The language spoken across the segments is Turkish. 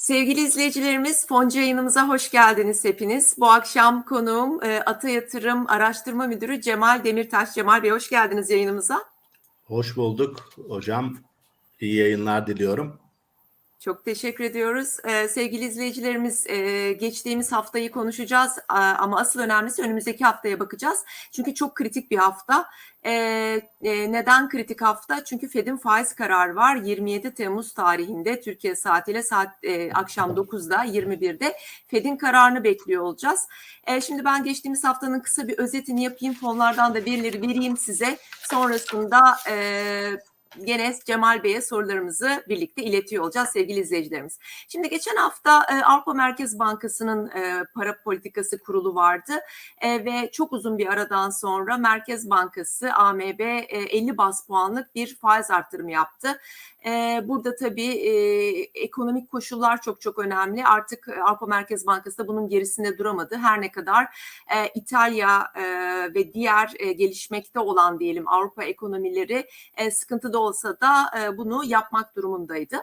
Sevgili izleyicilerimiz, Foncu yayınımıza hoş geldiniz hepiniz. Bu akşam konuğum e, Ata Yatırım Araştırma Müdürü Cemal Demirtaş. Cemal Bey hoş geldiniz yayınımıza. Hoş bulduk hocam. İyi yayınlar diliyorum. Çok teşekkür ediyoruz. Ee, sevgili izleyicilerimiz e, geçtiğimiz haftayı konuşacağız e, ama asıl önemlisi önümüzdeki haftaya bakacağız. Çünkü çok kritik bir hafta. E, e, neden kritik hafta? Çünkü Fed'in faiz kararı var. 27 Temmuz tarihinde Türkiye saatiyle saat e, akşam 9'da 21'de Fed'in kararını bekliyor olacağız. E, şimdi ben geçtiğimiz haftanın kısa bir özetini yapayım. Fonlardan da verileri vereyim size. Sonrasında e, gene Cemal Bey'e sorularımızı birlikte iletiyor olacağız sevgili izleyicilerimiz. Şimdi geçen hafta e, Avrupa Merkez Bankası'nın e, para politikası kurulu vardı e, ve çok uzun bir aradan sonra Merkez Bankası AMB e, 50 bas puanlık bir faiz arttırımı yaptı. E, burada tabii e, ekonomik koşullar çok çok önemli. Artık Avrupa Merkez Bankası da bunun gerisinde duramadı. Her ne kadar e, İtalya e, ve diğer e, gelişmekte olan diyelim Avrupa ekonomileri e, sıkıntıda olsa da e, bunu yapmak durumundaydı.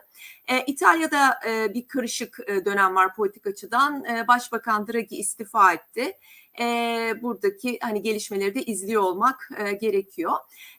E, İtalya'da e, bir karışık dönem var politik açıdan. Başbakan Draghi istifa etti e, buradaki hani gelişmeleri de izliyor olmak e, gerekiyor.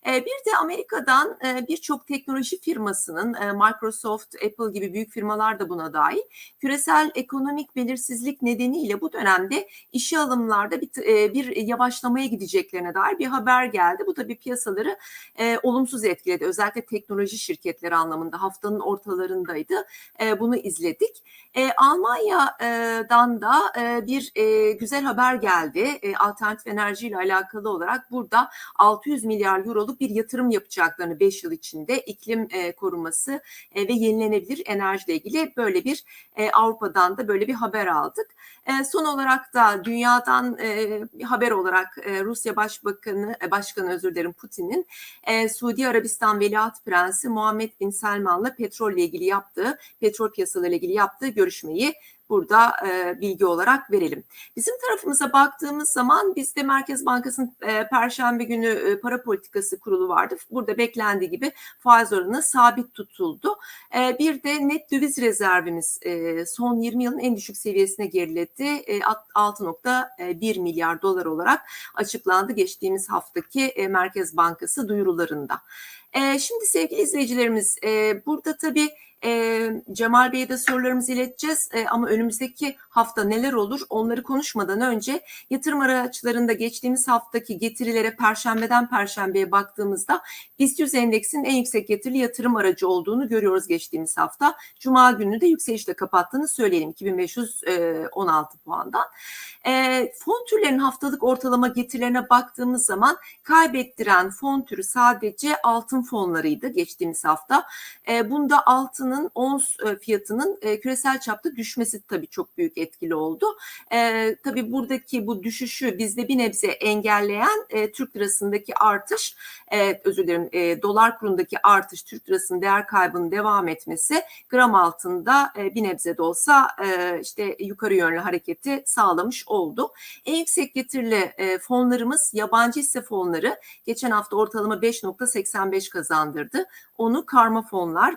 E, bir de Amerika'dan e, birçok teknoloji firmasının e, Microsoft, Apple gibi büyük firmalar da buna dahil küresel ekonomik belirsizlik nedeniyle bu dönemde işe alımlarda bir, e, bir yavaşlamaya gideceklerine dair bir haber geldi. Bu tabii piyasaları e, olumsuz etkiledi. Özellikle teknoloji şirketleri anlamında haftanın ortalarındaydı. E, bunu izledik. E, Almanya'dan da e, bir e, güzel haber geldi. E, alternatif enerji ile alakalı olarak burada 600 milyar euroluk bir yatırım yapacaklarını 5 yıl içinde iklim e, koruması e, ve yenilenebilir enerjiyle ilgili böyle bir e, Avrupa'dan da böyle bir haber aldık. E, son olarak da dünyadan e, haber olarak e, Rusya Başbakanı, e, Başkanı özür dilerim Putin'in e, Suudi Arabistan Veliaht Prensi Muhammed Bin Selman'la petrolle ilgili yaptığı, petrol piyasalarıyla ilgili yaptığı görüşmeyi burada e, bilgi olarak verelim. Bizim tarafımıza baktığımız zaman bizde Merkez Bankası'nın e, Perşembe günü e, para politikası kurulu vardı. Burada beklendiği gibi faiz oranı sabit tutuldu. E, bir de net döviz rezervimiz e, son 20 yılın en düşük seviyesine geriledi. E, 6.1 milyar dolar olarak açıklandı geçtiğimiz haftaki e, Merkez Bankası duyurularında. E, şimdi sevgili izleyicilerimiz e, burada tabii e, Cemal Bey'e de sorularımızı ileteceğiz e, ama önümüzdeki hafta neler olur onları konuşmadan önce yatırım araçlarında geçtiğimiz haftaki getirilere perşembeden perşembeye baktığımızda BIST 100 endeksinin en yüksek getirili yatırım aracı olduğunu görüyoruz geçtiğimiz hafta. Cuma günü de yükselişle kapattığını söyleyelim 2516 puandan. E, fon türlerinin haftalık ortalama getirilerine baktığımız zaman kaybettiren fon türü sadece altın fonlarıydı geçtiğimiz hafta. E, bunda altının ons e, fiyatının e, küresel çapta düşmesi tabii çok büyük etkili oldu. E, tabii buradaki bu düşüşü bizde bir nebze engelleyen e, Türk lirasındaki artış, özür dilerim dolar kurundaki artış, Türk lirasının değer kaybının devam etmesi gram altında bir nebze de olsa işte yukarı yönlü hareketi sağlamış oldu. En yüksek getirili fonlarımız yabancı hisse fonları geçen hafta ortalama 5.85 kazandırdı. Onu karma fonlar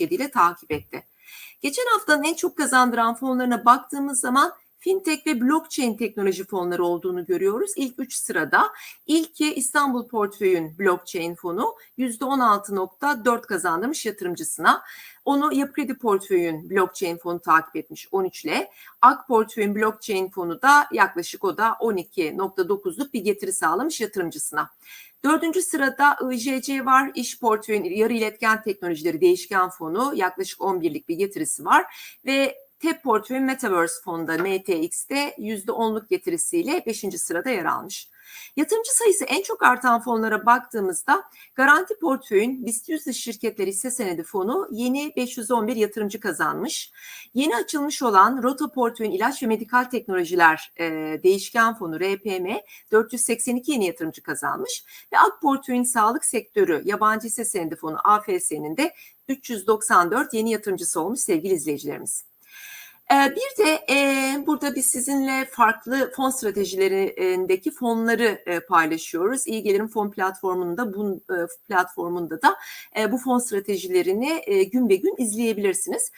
5.67 ile takip etti. Geçen haftanın en çok kazandıran fonlarına baktığımız zaman fintech ve blockchain teknoloji fonları olduğunu görüyoruz. İlk 3 sırada ilki İstanbul Portföy'ün blockchain fonu %16.4 kazandırmış yatırımcısına. Onu Yapı Kredi Portföy'ün blockchain fonu takip etmiş 13 ile. Ak Portföy'ün blockchain fonu da yaklaşık o da 12.9'luk bir getiri sağlamış yatırımcısına. Dördüncü sırada IJC var. İş portföyün yarı iletken teknolojileri değişken fonu yaklaşık 11'lik bir getirisi var. Ve TEP portföyün Metaverse fonda MTX'te %10'luk getirisiyle 5. sırada yer almış. Yatırımcı sayısı en çok artan fonlara baktığımızda Garanti Portföy'ün BIST 100 şirketleri hisse senedi fonu yeni 511 yatırımcı kazanmış. Yeni açılmış olan Rota Portföy'ün ilaç ve medikal teknolojiler e, değişken fonu RPM 482 yeni yatırımcı kazanmış ve Ak Portföy'ün sağlık sektörü yabancı hisse senedi fonu AFS'nin de 394 yeni yatırımcısı olmuş sevgili izleyicilerimiz. Ee, Bir de e, burada biz sizinle farklı fon stratejilerindeki fonları e, paylaşıyoruz. İyi Gelirim Fon platformunda bu e, platformunda da bu fon stratejilerini gün be gün izleyebilirsiniz.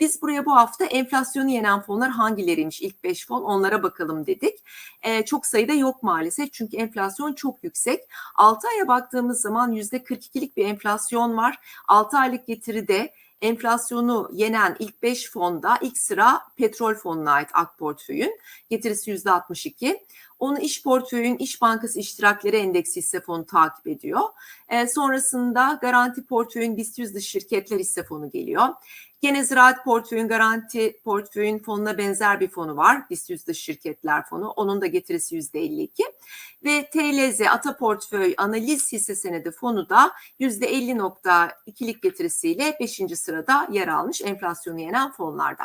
Biz buraya bu hafta enflasyonu yenen fonlar hangileriymiş? İlk 5 fon onlara bakalım dedik. Çok sayıda yok maalesef çünkü enflasyon çok yüksek. 6 aya baktığımız zaman %42'lik bir enflasyon var. 6 aylık getiride enflasyonu yenen ilk 5 fonda ilk sıra petrol fonuna ait AK portföyün getirisi %62. Onu iş portföyün İş Bankası İştirakleri Endeksi hisse fonu takip ediyor. Ee, sonrasında garanti portföyün BIST 100 dış şirketler hisse fonu geliyor. Gene ziraat portföyün garanti portföyün fonuna benzer bir fonu var. BIST 100 dış şirketler fonu. Onun da getirisi %52. Ve TLZ Ata Portföy Analiz Hisse Senedi fonu da %50.2'lik getirisiyle 5. sırada yer almış enflasyonu yenen fonlarda.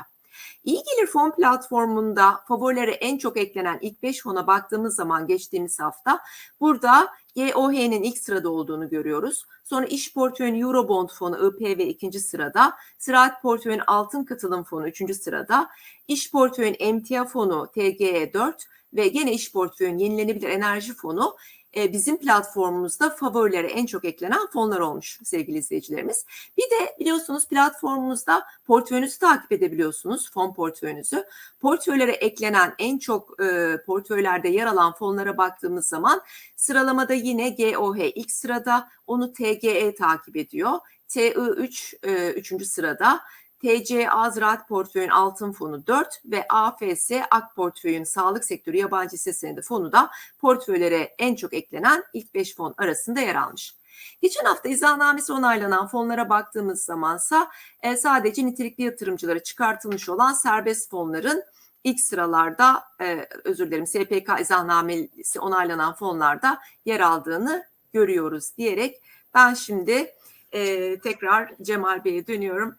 İyi Gelir Fon platformunda favorilere en çok eklenen ilk 5 fona baktığımız zaman geçtiğimiz hafta burada GOH'nin ilk sırada olduğunu görüyoruz. Sonra İş Portföyün Eurobond fonu IPV ikinci sırada, Ziraat Portföyün Altın Katılım fonu üçüncü sırada, İş Portföyün Emtia fonu TGE 4 ve gene İş Portföyün Yenilenebilir Enerji fonu e, bizim platformumuzda favorilere en çok eklenen fonlar olmuş sevgili izleyicilerimiz. Bir de biliyorsunuz platformumuzda portföyünüzü takip edebiliyorsunuz, fon portföyünüzü. Portföylere eklenen en çok e, portföylerde yer alan fonlara baktığımız zaman sıralamada yine GOH ilk sırada, onu TGE takip ediyor. TI3 e, üçüncü sırada, TCA Ziraat Portföyün Altın Fonu 4 ve AFS Ak Portföyün Sağlık Sektörü Yabancı Hisse Senedi Fonu da portföylere en çok eklenen ilk 5 fon arasında yer almış. Geçen hafta izahnamesi onaylanan fonlara baktığımız zamansa e, sadece nitelikli yatırımcılara çıkartılmış olan serbest fonların ilk sıralarda e, özür dilerim SPK izahnamesi onaylanan fonlarda yer aldığını görüyoruz diyerek ben şimdi e, tekrar Cemal Bey'e dönüyorum.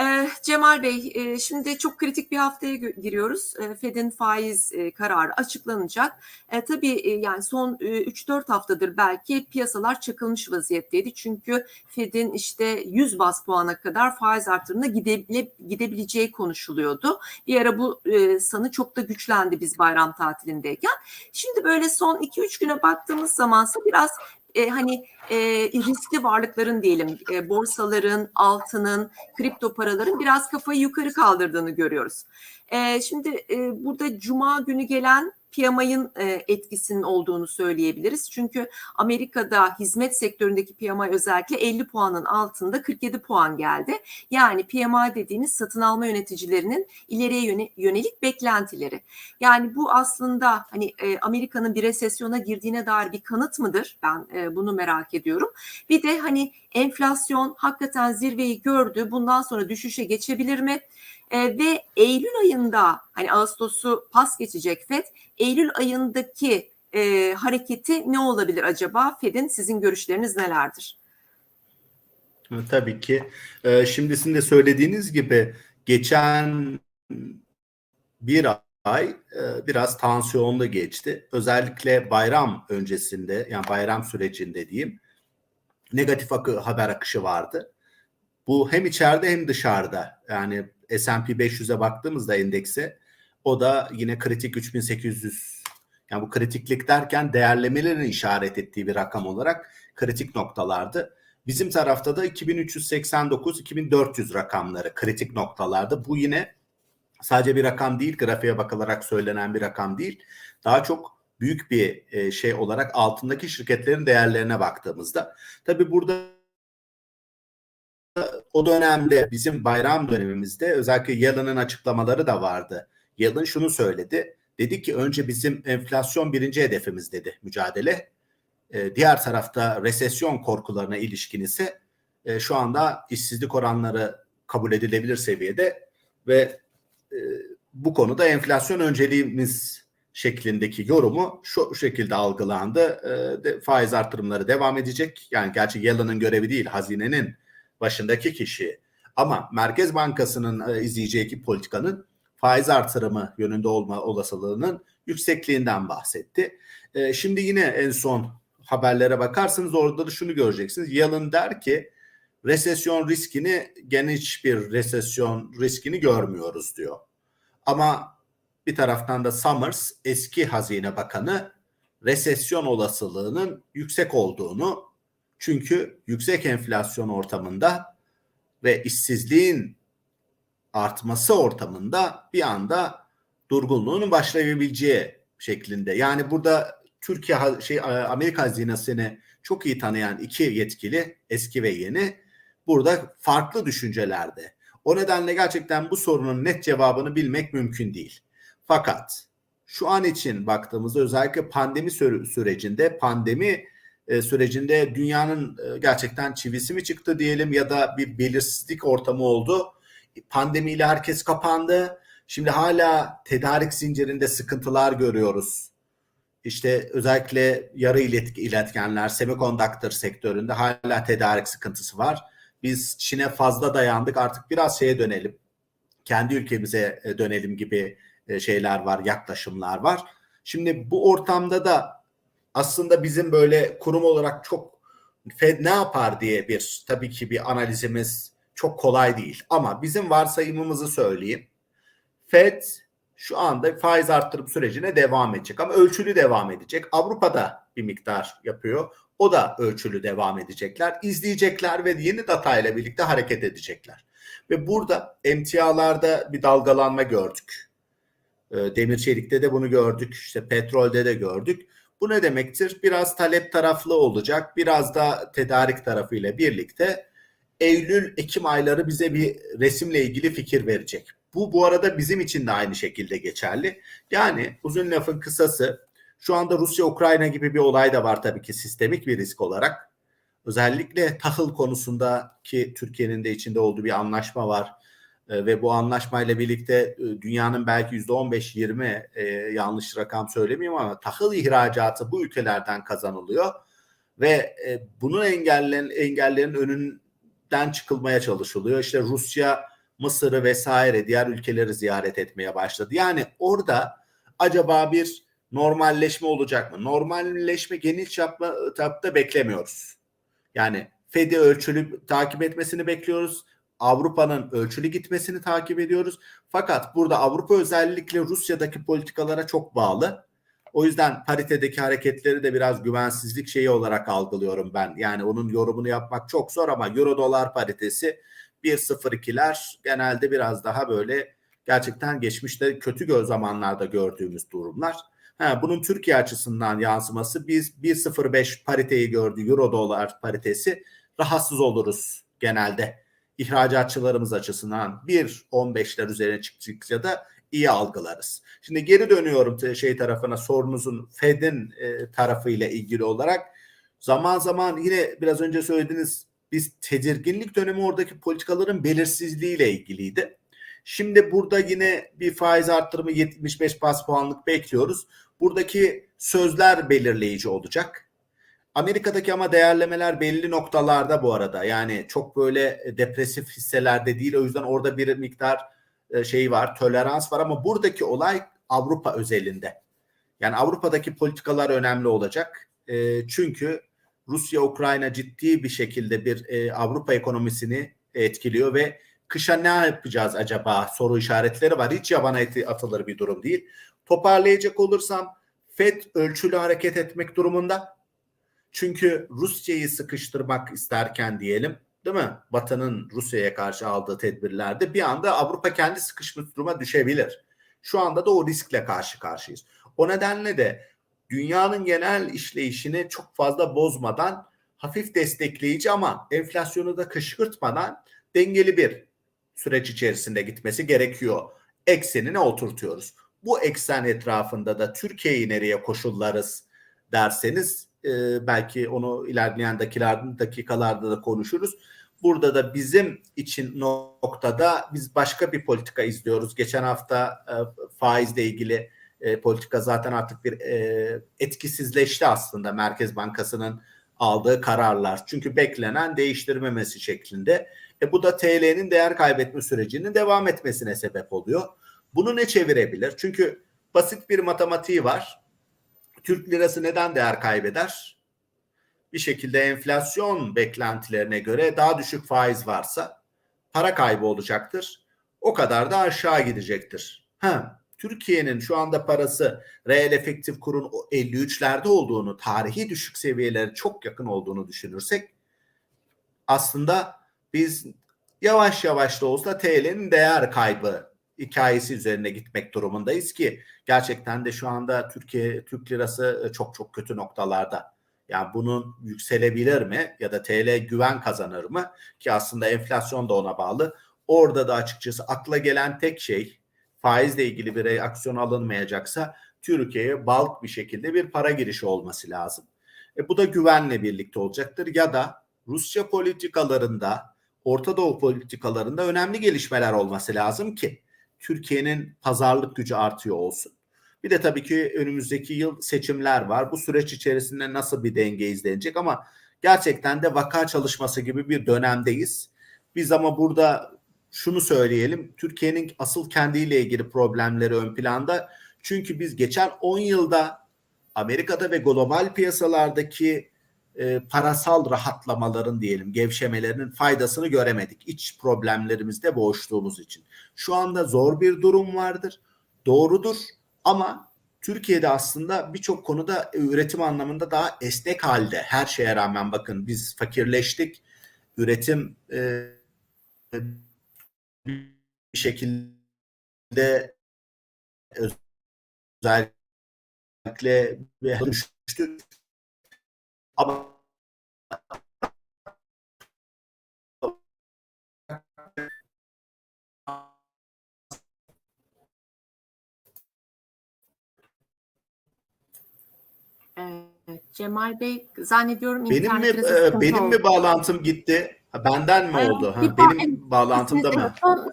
Ee, Cemal Bey, e, şimdi çok kritik bir haftaya giriyoruz. E, Fed'in faiz e, kararı açıklanacak. E, tabii yani son e, 3-4 haftadır belki piyasalar çakılmış vaziyetteydi. Çünkü Fed'in işte 100 bas puana kadar faiz artırımına gidebile, gidebileceği konuşuluyordu. Bir ara bu sanı çok da güçlendi biz bayram tatilindeyken. Şimdi böyle son 2-3 güne baktığımız zamansa biraz e, hani e, riskli varlıkların diyelim e, borsaların, altının, kripto paraların biraz kafayı yukarı kaldırdığını görüyoruz. E, şimdi e, burada cuma günü gelen PMI'ın e, etkisinin olduğunu söyleyebiliriz. Çünkü Amerika'da hizmet sektöründeki PMI özellikle 50 puanın altında 47 puan geldi. Yani PMI dediğimiz satın alma yöneticilerinin ileriye yöne- yönelik beklentileri. Yani bu aslında hani e, Amerika'nın bir resesyona girdiğine dair bir kanıt mıdır? Ben e, bunu merak ediyorum. Bir de hani enflasyon hakikaten zirveyi gördü. Bundan sonra düşüşe geçebilir mi? E, ve Eylül ayında hani Ağustos'u pas geçecek FED. Eylül ayındaki e, hareketi ne olabilir acaba? Fed'in sizin görüşleriniz nelerdir? Tabii ki. Ee, şimdi sizin de söylediğiniz gibi geçen bir ay e, biraz tansiyonlu geçti. Özellikle bayram öncesinde yani bayram sürecinde diyeyim negatif akı, haber akışı vardı. Bu hem içeride hem dışarıda. Yani S&P 500'e baktığımızda endekse o da yine kritik 3800 yani bu kritiklik derken değerlemelerin işaret ettiği bir rakam olarak kritik noktalardı. Bizim tarafta da 2389-2400 rakamları kritik noktalarda. Bu yine sadece bir rakam değil, grafiğe bakılarak söylenen bir rakam değil. Daha çok büyük bir e, şey olarak altındaki şirketlerin değerlerine baktığımızda. Tabii burada o dönemde bizim bayram dönemimizde özellikle Yalın'ın açıklamaları da vardı. Yalın şunu söyledi. Dedi ki önce bizim enflasyon birinci hedefimiz dedi mücadele. E, diğer tarafta resesyon korkularına ilişkin ise e, şu anda işsizlik oranları kabul edilebilir seviyede ve e, bu konuda enflasyon önceliğimiz şeklindeki yorumu şu şekilde algılandı. E, de, faiz artırımları devam edecek. Yani gerçi Yalın'ın görevi değil, hazinenin başındaki kişi. Ama Merkez Bankası'nın e, izleyeceği politikanın faiz artırımı yönünde olma olasılığının yüksekliğinden bahsetti. E, şimdi yine en son haberlere bakarsanız orada da şunu göreceksiniz. Yalın der ki resesyon riskini geniş bir resesyon riskini görmüyoruz diyor. Ama bir taraftan da Summers eski Hazine Bakanı resesyon olasılığının yüksek olduğunu çünkü yüksek enflasyon ortamında ve işsizliğin artması ortamında bir anda durgunluğun başlayabileceği şeklinde. Yani burada Türkiye şey Amerika hazinesini çok iyi tanıyan iki yetkili eski ve yeni burada farklı düşüncelerde. O nedenle gerçekten bu sorunun net cevabını bilmek mümkün değil. Fakat şu an için baktığımızda özellikle pandemi sürecinde pandemi e, sürecinde dünyanın e, gerçekten çivisi mi çıktı diyelim ya da bir belirsizlik ortamı oldu. Pandemiyle herkes kapandı. Şimdi hala tedarik zincirinde sıkıntılar görüyoruz. İşte özellikle yarı iletkenler, semikondaktör sektöründe hala tedarik sıkıntısı var. Biz Çin'e fazla dayandık artık biraz şeye dönelim. Kendi ülkemize e, dönelim gibi şeyler var, yaklaşımlar var. Şimdi bu ortamda da aslında bizim böyle kurum olarak çok Fed ne yapar diye bir tabii ki bir analizimiz çok kolay değil. Ama bizim varsayımımızı söyleyeyim. Fed şu anda faiz arttırım sürecine devam edecek ama ölçülü devam edecek. Avrupa'da bir miktar yapıyor. O da ölçülü devam edecekler. İzleyecekler ve yeni data ile birlikte hareket edecekler. Ve burada emtialarda bir dalgalanma gördük. Demir çelikte de bunu gördük. İşte petrolde de gördük. Bu ne demektir? Biraz talep taraflı olacak. Biraz da tedarik tarafıyla birlikte Eylül-Ekim ayları bize bir resimle ilgili fikir verecek. Bu bu arada bizim için de aynı şekilde geçerli. Yani uzun lafın kısası şu anda Rusya-Ukrayna gibi bir olay da var tabii ki sistemik bir risk olarak. Özellikle tahıl konusunda ki Türkiye'nin de içinde olduğu bir anlaşma var. E, ve bu anlaşmayla birlikte e, dünyanın belki %15-20 e, yanlış rakam söylemeyeyim ama tahıl ihracatı bu ülkelerden kazanılıyor ve e, bunun engellerin engellerin önünden çıkılmaya çalışılıyor. İşte Rusya, Mısır'ı vesaire diğer ülkeleri ziyaret etmeye başladı. Yani orada acaba bir normalleşme olacak mı? Normalleşme geniş çapta beklemiyoruz. Yani Fed'i ölçülü takip etmesini bekliyoruz. Avrupa'nın ölçülü gitmesini takip ediyoruz. Fakat burada Avrupa özellikle Rusya'daki politikalara çok bağlı. O yüzden paritedeki hareketleri de biraz güvensizlik şeyi olarak algılıyorum ben. Yani onun yorumunu yapmak çok zor ama euro dolar paritesi 1.02'ler genelde biraz daha böyle gerçekten geçmişte kötü göz zamanlarda gördüğümüz durumlar. Ha, bunun Türkiye açısından yansıması biz 1.05 pariteyi gördü euro dolar paritesi rahatsız oluruz genelde ihracatçılarımız açısından 1.15'ler üzerine çıktıkça da iyi algılarız. Şimdi geri dönüyorum şey tarafına sorunuzun Fed'in e, tarafıyla ilgili olarak zaman zaman yine biraz önce söylediğiniz biz tedirginlik dönemi oradaki politikaların belirsizliğiyle ilgiliydi. Şimdi burada yine bir faiz arttırımı 75 bas puanlık bekliyoruz. Buradaki sözler belirleyici olacak. Amerika'daki ama değerlemeler belli noktalarda bu arada. Yani çok böyle depresif hisselerde değil. O yüzden orada bir miktar şey var, tolerans var ama buradaki olay Avrupa özelinde. Yani Avrupa'daki politikalar önemli olacak. Çünkü Rusya Ukrayna ciddi bir şekilde bir Avrupa ekonomisini etkiliyor ve kışa ne yapacağız acaba soru işaretleri var. Hiç yabana atılır bir durum değil. Toparlayacak olursam FED ölçülü hareket etmek durumunda. Çünkü Rusya'yı sıkıştırmak isterken diyelim değil mi? Batı'nın Rusya'ya karşı aldığı tedbirlerde bir anda Avrupa kendi sıkışmış duruma düşebilir. Şu anda da o riskle karşı karşıyayız. O nedenle de dünyanın genel işleyişini çok fazla bozmadan hafif destekleyici ama enflasyonu da kışkırtmadan dengeli bir süreç içerisinde gitmesi gerekiyor. Eksenine oturtuyoruz. Bu eksen etrafında da Türkiye'yi nereye koşullarız derseniz e, belki onu ilerleyen dakikalarda da konuşuruz. Burada da bizim için noktada biz başka bir politika izliyoruz. Geçen hafta e, faizle ilgili e, politika zaten artık bir e, etkisizleşti aslında Merkez Bankası'nın aldığı kararlar. Çünkü beklenen değiştirmemesi şeklinde. E, bu da TL'nin değer kaybetme sürecinin devam etmesine sebep oluyor. Bunu ne çevirebilir? Çünkü basit bir matematiği var. Türk lirası neden değer kaybeder? Bir şekilde enflasyon beklentilerine göre daha düşük faiz varsa para kaybı olacaktır. O kadar da aşağı gidecektir. Ha, Türkiye'nin şu anda parası reel efektif kurun o 53'lerde olduğunu, tarihi düşük seviyelere çok yakın olduğunu düşünürsek aslında biz yavaş yavaş da olsa TL'nin değer kaybı hikayesi üzerine gitmek durumundayız ki gerçekten de şu anda Türkiye Türk lirası çok çok kötü noktalarda. Yani bunun yükselebilir mi ya da TL güven kazanır mı ki aslında enflasyon da ona bağlı. Orada da açıkçası akla gelen tek şey faizle ilgili bir reaksiyon alınmayacaksa Türkiye'ye balk bir şekilde bir para girişi olması lazım. E, bu da güvenle birlikte olacaktır ya da Rusya politikalarında, Orta Doğu politikalarında önemli gelişmeler olması lazım ki Türkiye'nin pazarlık gücü artıyor olsun. Bir de tabii ki önümüzdeki yıl seçimler var. Bu süreç içerisinde nasıl bir denge izlenecek ama gerçekten de vaka çalışması gibi bir dönemdeyiz. Biz ama burada şunu söyleyelim. Türkiye'nin asıl kendiyle ilgili problemleri ön planda. Çünkü biz geçen 10 yılda Amerika'da ve global piyasalardaki e, parasal rahatlamaların diyelim gevşemelerinin faydasını göremedik. İç problemlerimizde boğuştuğumuz için. Şu anda zor bir durum vardır. Doğrudur ama Türkiye'de aslında birçok konuda üretim anlamında daha esnek halde. Her şeye rağmen bakın biz fakirleştik. Üretim e, bir şekilde özellikle düştü. Ama Evet, Cemal Bey zannediyorum benim mi e, benim oldu. mi bağlantım gitti? Ha, Benden mi Hayır, oldu? Ha, ba- benim bağlantımda mı? Son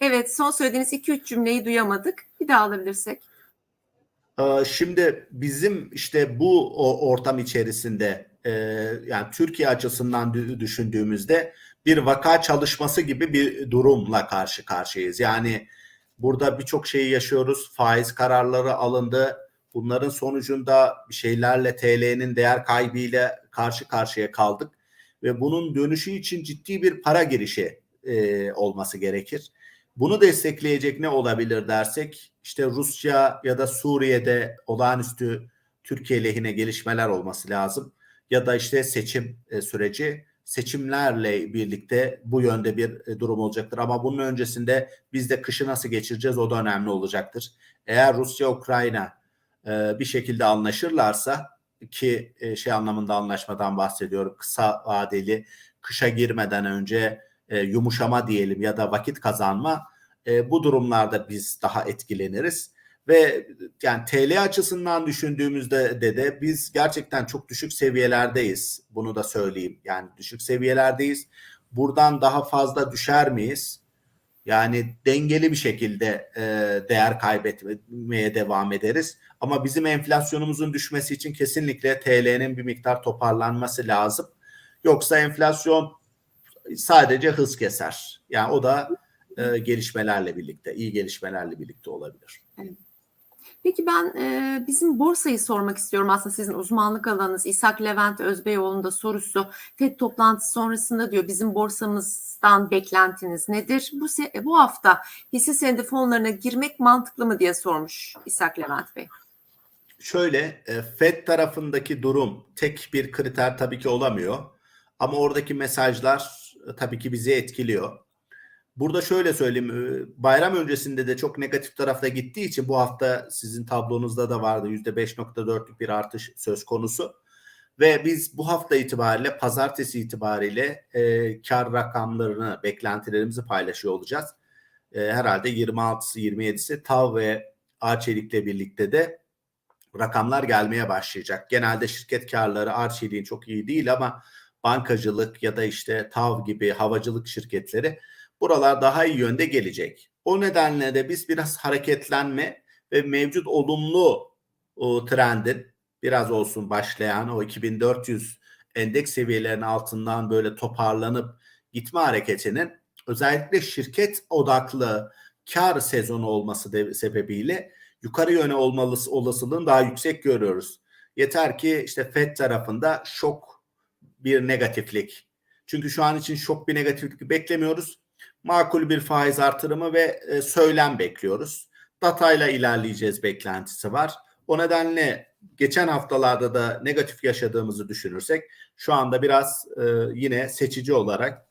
evet son söylediğiniz 2-3 cümleyi duyamadık. Bir daha alabilirsek. Ee, Şimdi bizim işte bu ortam içerisinde e, yani Türkiye açısından dü- düşündüğümüzde bir vaka çalışması gibi bir durumla karşı karşıyayız. Yani burada birçok şeyi yaşıyoruz. Faiz kararları alındı. Bunların sonucunda şeylerle TL'nin değer kaybıyla karşı karşıya kaldık ve bunun dönüşü için ciddi bir para girişi e, olması gerekir. Bunu destekleyecek ne olabilir dersek işte Rusya ya da Suriye'de olağanüstü Türkiye lehine gelişmeler olması lazım. Ya da işte seçim e, süreci seçimlerle birlikte bu yönde bir e, durum olacaktır. Ama bunun öncesinde biz de kışı nasıl geçireceğiz o da önemli olacaktır. Eğer Rusya Ukrayna e, bir şekilde anlaşırlarsa ki şey anlamında anlaşmadan bahsediyorum kısa vadeli kışa girmeden önce e, yumuşama diyelim ya da vakit kazanma e, bu durumlarda biz daha etkileniriz ve yani TL açısından düşündüğümüzde de, de biz gerçekten çok düşük seviyelerdeyiz. Bunu da söyleyeyim. Yani düşük seviyelerdeyiz. Buradan daha fazla düşer miyiz? Yani dengeli bir şekilde e, değer kaybetmeye devam ederiz. Ama bizim enflasyonumuzun düşmesi için kesinlikle TL'nin bir miktar toparlanması lazım. Yoksa enflasyon sadece hız keser. Yani o da e, gelişmelerle birlikte, iyi gelişmelerle birlikte olabilir. Peki ben e, bizim borsayı sormak istiyorum aslında sizin uzmanlık alanınız. İshak Levent Özbeyoğlu'nun da sorusu FED toplantısı sonrasında diyor bizim borsamızdan beklentiniz nedir? Bu se- bu hafta hisse senedi fonlarına girmek mantıklı mı diye sormuş İshak Levent Bey. Şöyle e, FED tarafındaki durum tek bir kriter tabii ki olamıyor. Ama oradaki mesajlar tabii ki bizi etkiliyor. Burada şöyle söyleyeyim, e, bayram öncesinde de çok negatif tarafta gittiği için bu hafta sizin tablonuzda da vardı %5.4'lük bir artış söz konusu. Ve biz bu hafta itibariyle pazartesi itibariyle e, kar rakamlarını, beklentilerimizi paylaşıyor olacağız. E, herhalde 26'sı 27'si TAV ve Arçelik'le birlikte de rakamlar gelmeye başlayacak. Genelde şirket karları Arçelik'in çok iyi değil ama bankacılık ya da işte TAV gibi havacılık şirketleri buralar daha iyi yönde gelecek. O nedenle de biz biraz hareketlenme ve mevcut olumlu trendin biraz olsun başlayan o 2400 endeks seviyelerinin altından böyle toparlanıp gitme hareketinin özellikle şirket odaklı kar sezonu olması sebebiyle yukarı yöne olmalı olasılığını daha yüksek görüyoruz. Yeter ki işte FED tarafında şok bir negatiflik. Çünkü şu an için şok bir negatiflik beklemiyoruz makul bir faiz artırımı ve e, söylem bekliyoruz. Datayla ilerleyeceğiz beklentisi var. O nedenle geçen haftalarda da negatif yaşadığımızı düşünürsek şu anda biraz e, yine seçici olarak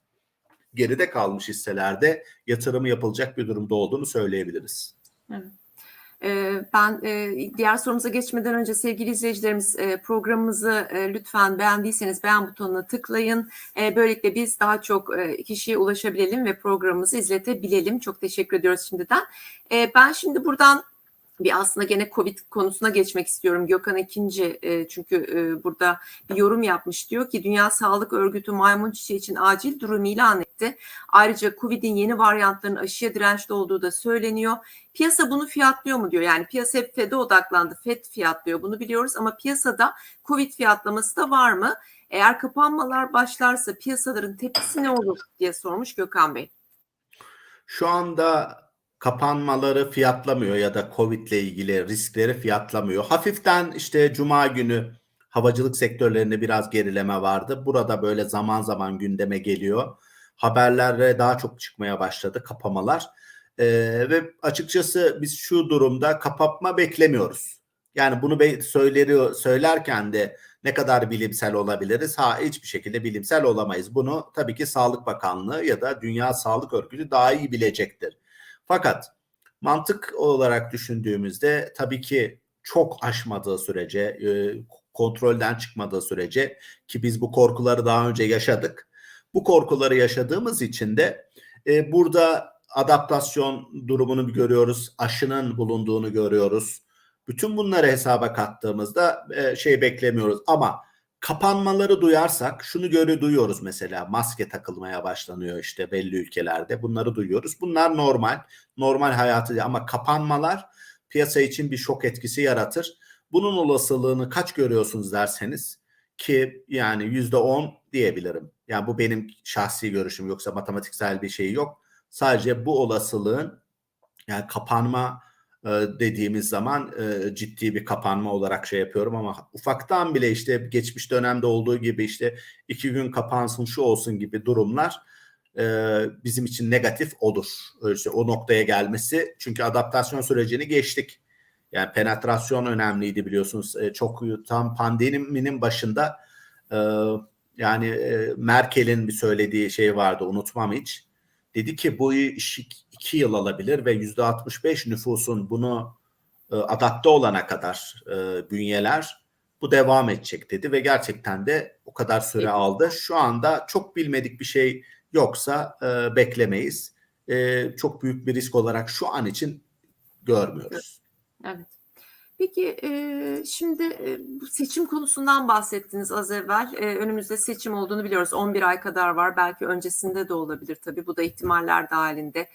geride kalmış hisselerde yatırım yapılacak bir durumda olduğunu söyleyebiliriz. Evet. Ee, Ben e, diğer sorumuza geçmeden önce sevgili izleyicilerimiz e, programımızı e, lütfen beğendiyseniz beğen butonuna tıklayın. Böylelikle biz daha çok kişiye ulaşabilelim ve programımızı izletebilelim. Çok teşekkür ediyoruz şimdiden. Ben şimdi buradan bir aslında gene Covid konusuna geçmek istiyorum. Gökhan ikinci e, çünkü e, burada bir yorum yapmış diyor ki Dünya Sağlık Örgütü maymun çiçeği için acil durum ilan etti. Ayrıca Covid'in yeni varyantlarının aşıya dirençli olduğu da söyleniyor. Piyasa bunu fiyatlıyor mu diyor. Yani piyasa hep FED'e odaklandı. FED fiyatlıyor bunu biliyoruz ama piyasada Covid fiyatlaması da var mı? Eğer kapanmalar başlarsa piyasaların tepkisi ne olur diye sormuş Gökhan Bey. Şu anda kapanmaları fiyatlamıyor ya da Covid ile ilgili riskleri fiyatlamıyor. Hafiften işte cuma günü havacılık sektörlerinde biraz gerileme vardı. Burada böyle zaman zaman gündeme geliyor. Haberlere daha çok çıkmaya başladı kapamalar. Ee, ve açıkçası biz şu durumda kapatma beklemiyoruz. Yani bunu be- söyleriyor söylerken de ne kadar bilimsel olabiliriz? Ha hiçbir şekilde bilimsel olamayız. Bunu tabii ki Sağlık Bakanlığı ya da Dünya Sağlık Örgütü daha iyi bilecektir. Fakat mantık olarak düşündüğümüzde tabii ki çok aşmadığı sürece, e, kontrolden çıkmadığı sürece ki biz bu korkuları daha önce yaşadık. Bu korkuları yaşadığımız için de e, burada adaptasyon durumunu görüyoruz, aşının bulunduğunu görüyoruz. Bütün bunları hesaba kattığımızda e, şey beklemiyoruz ama kapanmaları duyarsak şunu göre duyuyoruz mesela maske takılmaya başlanıyor işte belli ülkelerde bunları duyuyoruz. Bunlar normal normal hayatı ama kapanmalar piyasa için bir şok etkisi yaratır. Bunun olasılığını kaç görüyorsunuz derseniz ki yani yüzde on diyebilirim. Yani bu benim şahsi görüşüm yoksa matematiksel bir şey yok. Sadece bu olasılığın yani kapanma dediğimiz zaman e, ciddi bir kapanma olarak şey yapıyorum ama ufaktan bile işte geçmiş dönemde olduğu gibi işte iki gün kapansın şu olsun gibi durumlar e, bizim için negatif olur. İşte o noktaya gelmesi çünkü adaptasyon sürecini geçtik. Yani penetrasyon önemliydi biliyorsunuz. çok tam pandeminin başında yani Merkel'in bir söylediği şey vardı unutmam hiç dedi ki bu iş iki yıl alabilir ve yüzde 65 nüfusun bunu e, adapte olana kadar e, bünyeler bu devam edecek dedi ve gerçekten de o kadar süre aldı. Şu anda çok bilmedik bir şey yoksa e, beklemeyiz. E, çok büyük bir risk olarak şu an için görmüyoruz. Evet. Peki şimdi bu seçim konusundan bahsettiniz az evvel. Önümüzde seçim olduğunu biliyoruz. 11 ay kadar var. Belki öncesinde de olabilir tabii. Bu da ihtimaller dahilinde.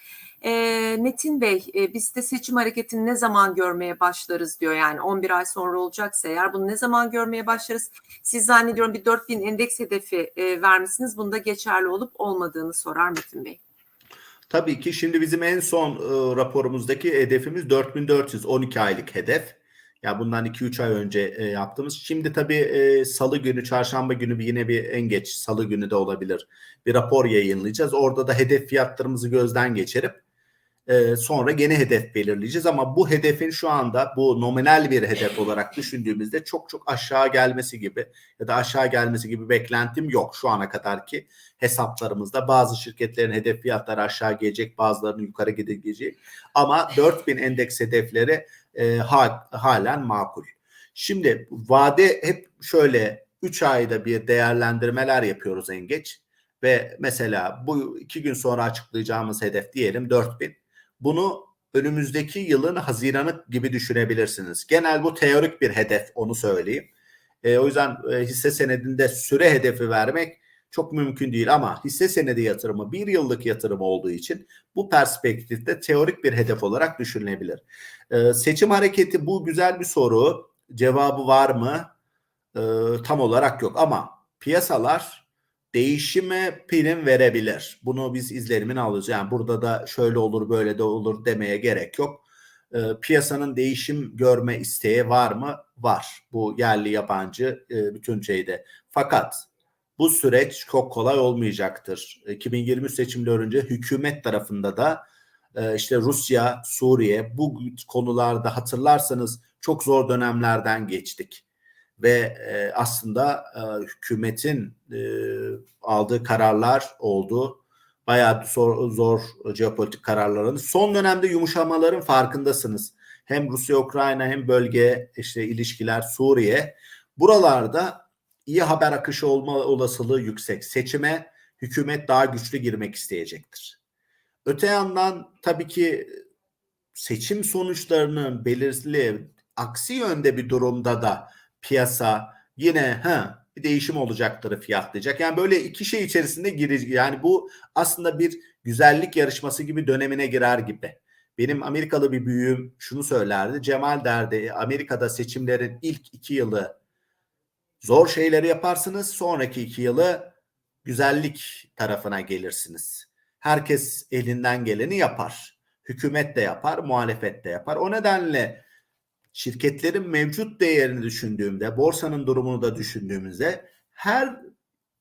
Metin Bey, biz de seçim hareketini ne zaman görmeye başlarız diyor. Yani 11 ay sonra olacaksa eğer bunu ne zaman görmeye başlarız? Siz zannediyorum bir 4000 endeks hedefi vermişsiniz. Bunda geçerli olup olmadığını sorar Metin Bey. Tabii ki şimdi bizim en son e, raporumuzdaki hedefimiz 4400 12 aylık hedef. Ya bundan 2-3 ay önce e, yaptığımız. Şimdi tabii e, salı günü, çarşamba günü bir yine bir en geç salı günü de olabilir. Bir rapor yayınlayacağız. Orada da hedef fiyatlarımızı gözden geçirip e, sonra yeni hedef belirleyeceğiz. Ama bu hedefin şu anda bu nominal bir hedef olarak düşündüğümüzde çok çok aşağı gelmesi gibi ya da aşağı gelmesi gibi beklentim yok şu ana kadar ki hesaplarımızda. Bazı şirketlerin hedef fiyatları aşağı gelecek, bazılarının yukarı gidecek. Ama 4000 endeks hedefleri e, halen makul. Şimdi vade hep şöyle 3 ayda bir değerlendirmeler yapıyoruz en geç ve mesela bu iki gün sonra açıklayacağımız hedef diyelim 4000. Bunu önümüzdeki yılın Haziran'ı gibi düşünebilirsiniz. Genel bu teorik bir hedef onu söyleyeyim. E, o yüzden e, hisse senedinde süre hedefi vermek çok mümkün değil ama hisse senedi yatırımı bir yıllık yatırım olduğu için bu perspektifte teorik bir hedef olarak düşünülebilir. Ee, seçim hareketi bu güzel bir soru. Cevabı var mı? Ee, tam olarak yok ama piyasalar değişime prim verebilir. Bunu biz izlerimin alacağız. Yani burada da şöyle olur böyle de olur demeye gerek yok. Ee, piyasanın değişim görme isteği var mı? Var. Bu yerli yabancı e, bütün şeyde. Fakat bu süreç çok kolay olmayacaktır. 2023 seçimleri önce hükümet tarafında da e, işte Rusya, Suriye bu konularda hatırlarsanız çok zor dönemlerden geçtik ve e, aslında e, hükümetin e, aldığı kararlar oldu. Bayağı zor, zor jeopolitik kararların. Son dönemde yumuşamaların farkındasınız. Hem Rusya-Ukrayna hem bölge işte ilişkiler Suriye. Buralarda iyi haber akışı olma olasılığı yüksek. Seçime hükümet daha güçlü girmek isteyecektir. Öte yandan tabii ki seçim sonuçlarının belirli aksi yönde bir durumda da piyasa yine ha bir değişim olacaktır fiyatlayacak. Yani böyle iki şey içerisinde girecek. Yani bu aslında bir güzellik yarışması gibi dönemine girer gibi. Benim Amerikalı bir büyüğüm şunu söylerdi. Cemal derdi Amerika'da seçimlerin ilk iki yılı zor şeyleri yaparsınız. Sonraki iki yılı güzellik tarafına gelirsiniz. Herkes elinden geleni yapar. Hükümet de yapar, muhalefet de yapar. O nedenle şirketlerin mevcut değerini düşündüğümde, borsanın durumunu da düşündüğümüzde her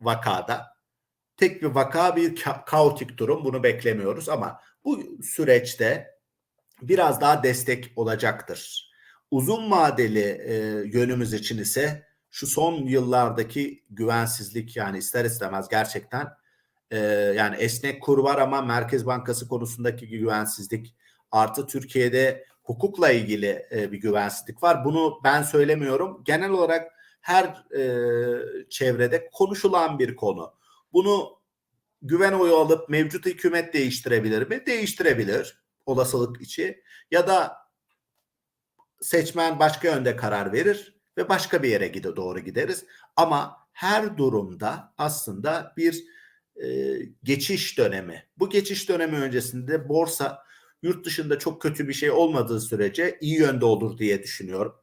vakada tek bir vaka bir ka- kaotik durum bunu beklemiyoruz ama bu süreçte biraz daha destek olacaktır. Uzun vadeli e, yönümüz için ise şu son yıllardaki güvensizlik yani ister istemez gerçekten e, yani esnek kur var ama Merkez Bankası konusundaki güvensizlik artı Türkiye'de hukukla ilgili e, bir güvensizlik var. Bunu ben söylemiyorum. Genel olarak her e, çevrede konuşulan bir konu. Bunu güven oyu alıp mevcut hükümet değiştirebilir mi? Değiştirebilir olasılık içi. Ya da seçmen başka yönde karar verir ve başka bir yere gide doğru gideriz. Ama her durumda aslında bir e, geçiş dönemi. Bu geçiş dönemi öncesinde borsa yurt dışında çok kötü bir şey olmadığı sürece iyi yönde olur diye düşünüyorum.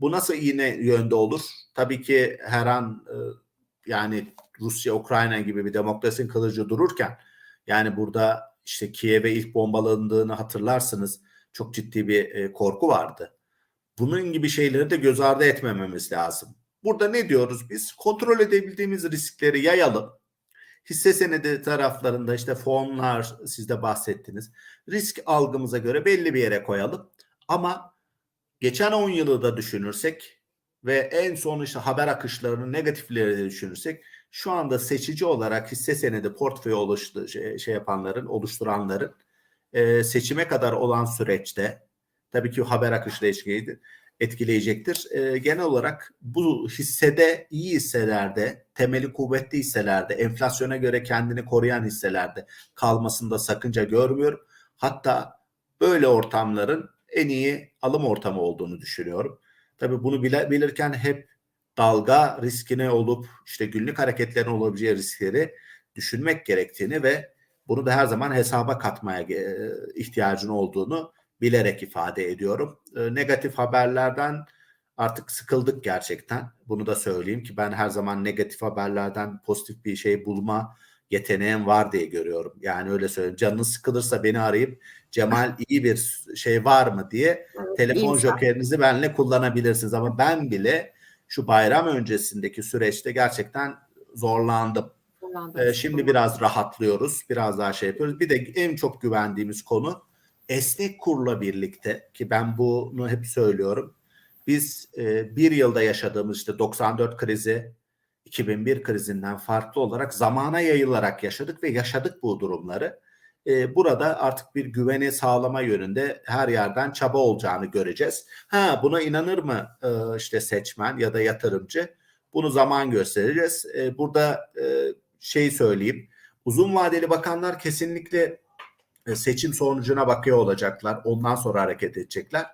Bu nasıl iyi yönde olur? Tabii ki her an e, yani Rusya, Ukrayna gibi bir demokrasinin kılıcı dururken yani burada işte Kiev'e ilk bombalandığını hatırlarsınız. Çok ciddi bir e, korku vardı. Bunun gibi şeyleri de göz ardı etmememiz lazım. Burada ne diyoruz biz? Kontrol edebildiğimiz riskleri yayalım hisse senedi taraflarında işte fonlar siz de bahsettiniz. Risk algımıza göre belli bir yere koyalım. Ama geçen 10 yılı da düşünürsek ve en son işte haber akışlarının negatifleri de düşünürsek şu anda seçici olarak hisse senedi portföy oluştu şey, şey yapanların, oluşturanların e, seçime kadar olan süreçte tabii ki haber akışı değişikliğiydi etkileyecektir. E, genel olarak bu hissede iyi hisselerde, temeli kuvvetli hisselerde, enflasyona göre kendini koruyan hisselerde kalmasında sakınca görmüyorum. Hatta böyle ortamların en iyi alım ortamı olduğunu düşünüyorum. Tabii bunu bile, bilirken hep dalga riskine olup işte günlük hareketlerin olabileceği riskleri düşünmek gerektiğini ve bunu da her zaman hesaba katmaya ihtiyacın olduğunu bilerek ifade ediyorum. E, negatif haberlerden artık sıkıldık gerçekten. Bunu da söyleyeyim ki ben her zaman negatif haberlerden pozitif bir şey bulma yeteneğim var diye görüyorum. Yani öyle söyleyeyim. Canınız sıkılırsa beni arayıp Cemal iyi bir şey var mı diye evet, telefon jokerinizi benimle kullanabilirsiniz. Ama ben bile şu bayram öncesindeki süreçte gerçekten zorlandım. Ee, şimdi biraz rahatlıyoruz. Biraz daha şey yapıyoruz. Bir de en çok güvendiğimiz konu esnek kurla birlikte ki ben bunu hep söylüyorum. Biz e, bir yılda yaşadığımız işte 94 krizi 2001 krizinden farklı olarak zamana yayılarak yaşadık ve yaşadık bu durumları. E, burada artık bir güveni sağlama yönünde her yerden çaba olacağını göreceğiz. Ha buna inanır mı e, işte seçmen ya da yatırımcı? Bunu zaman göstereceğiz. E, burada e, şey söyleyeyim. Uzun vadeli bakanlar kesinlikle seçim sonucuna bakıyor olacaklar. Ondan sonra hareket edecekler.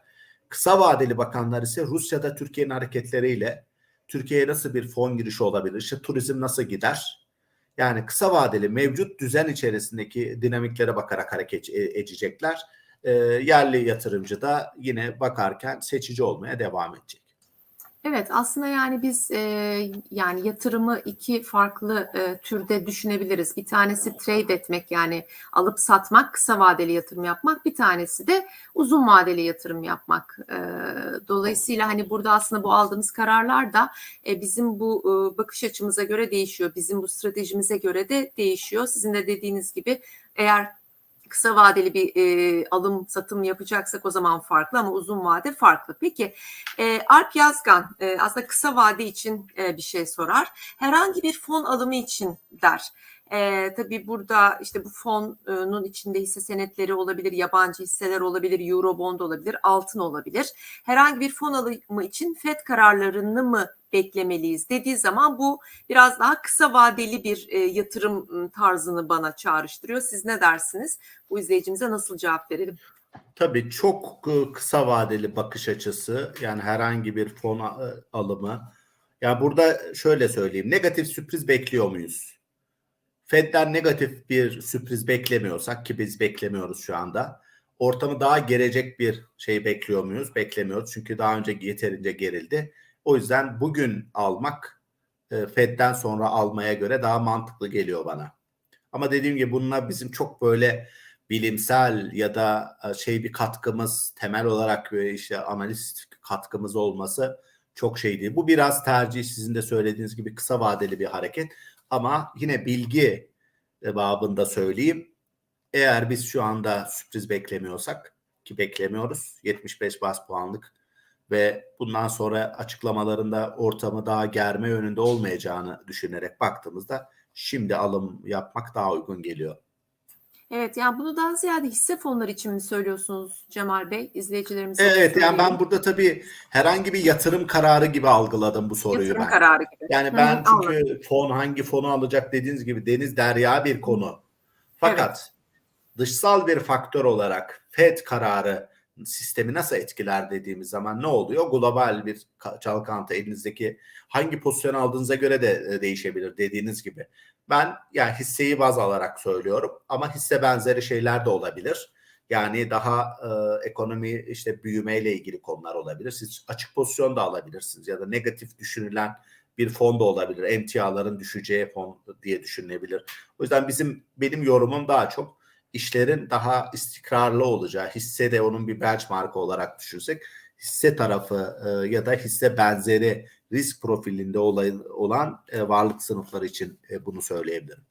Kısa vadeli bakanlar ise Rusya'da Türkiye'nin hareketleriyle Türkiye'ye nasıl bir fon girişi olabilir? İşte turizm nasıl gider? Yani kısa vadeli mevcut düzen içerisindeki dinamiklere bakarak hareket e, edecekler. E, yerli yatırımcı da yine bakarken seçici olmaya devam edecek. Evet, aslında yani biz e, yani yatırımı iki farklı e, türde düşünebiliriz. Bir tanesi trade etmek yani alıp satmak, kısa vadeli yatırım yapmak. Bir tanesi de uzun vadeli yatırım yapmak. E, dolayısıyla hani burada aslında bu aldığımız kararlar da e, bizim bu e, bakış açımıza göre değişiyor. Bizim bu stratejimize göre de değişiyor. Sizin de dediğiniz gibi eğer kısa vadeli bir e, alım satım yapacaksak o zaman farklı ama uzun vade farklı. Peki e, Alp Yazgan e, aslında kısa vade için e, bir şey sorar. Herhangi bir fon alımı için der. E, tabii burada işte bu fonun içinde hisse senetleri olabilir, yabancı hisseler olabilir, Eurobond olabilir, altın olabilir. Herhangi bir fon alımı için FED kararlarını mı beklemeliyiz dediği zaman bu biraz daha kısa vadeli bir e, yatırım tarzını bana çağrıştırıyor. Siz ne dersiniz? Bu izleyicimize nasıl cevap verelim? Tabii çok e, kısa vadeli bakış açısı yani herhangi bir fon a- alımı. Ya burada şöyle söyleyeyim negatif sürpriz bekliyor muyuz? Fed'den negatif bir sürpriz beklemiyorsak ki biz beklemiyoruz şu anda. Ortamı daha gelecek bir şey bekliyor muyuz? Beklemiyoruz. Çünkü daha önce yeterince gerildi. O yüzden bugün almak e, Fed'den sonra almaya göre daha mantıklı geliyor bana. Ama dediğim gibi bununla bizim çok böyle bilimsel ya da e, şey bir katkımız temel olarak böyle işte analist katkımız olması çok şey değil. Bu biraz tercih sizin de söylediğiniz gibi kısa vadeli bir hareket ama yine bilgi e, babında söyleyeyim. Eğer biz şu anda sürpriz beklemiyorsak ki beklemiyoruz 75 bas puanlık ve bundan sonra açıklamalarında ortamı daha germe yönünde olmayacağını düşünerek baktığımızda şimdi alım yapmak daha uygun geliyor. Evet yani bunu daha ziyade hisse fonları için mi söylüyorsunuz Cemal Bey? İzleyicilerimize Evet yani ben burada tabii herhangi bir yatırım kararı gibi algıladım bu soruyu yatırım ben. kararı gibi. Yani Hı, ben anladım. çünkü fon hangi fonu alacak dediğiniz gibi deniz derya bir konu. Fakat dışsal bir faktör olarak Fed kararı sistemi nasıl etkiler dediğimiz zaman ne oluyor? Global bir ka- çalkantı elinizdeki hangi pozisyon aldığınıza göre de e, değişebilir dediğiniz gibi. Ben yani hisseyi baz alarak söylüyorum ama hisse benzeri şeyler de olabilir. Yani daha e, ekonomi işte büyümeyle ilgili konular olabilir. Siz açık pozisyon da alabilirsiniz ya da negatif düşünülen bir fon da olabilir. Emtiaların düşeceği fon diye düşünülebilir. O yüzden bizim benim yorumum daha çok işlerin daha istikrarlı olacağı, hisse de onun bir benchmark olarak düşünsek, hisse tarafı e, ya da hisse benzeri risk profilinde olay, olan e, varlık sınıfları için e, bunu söyleyebilirim.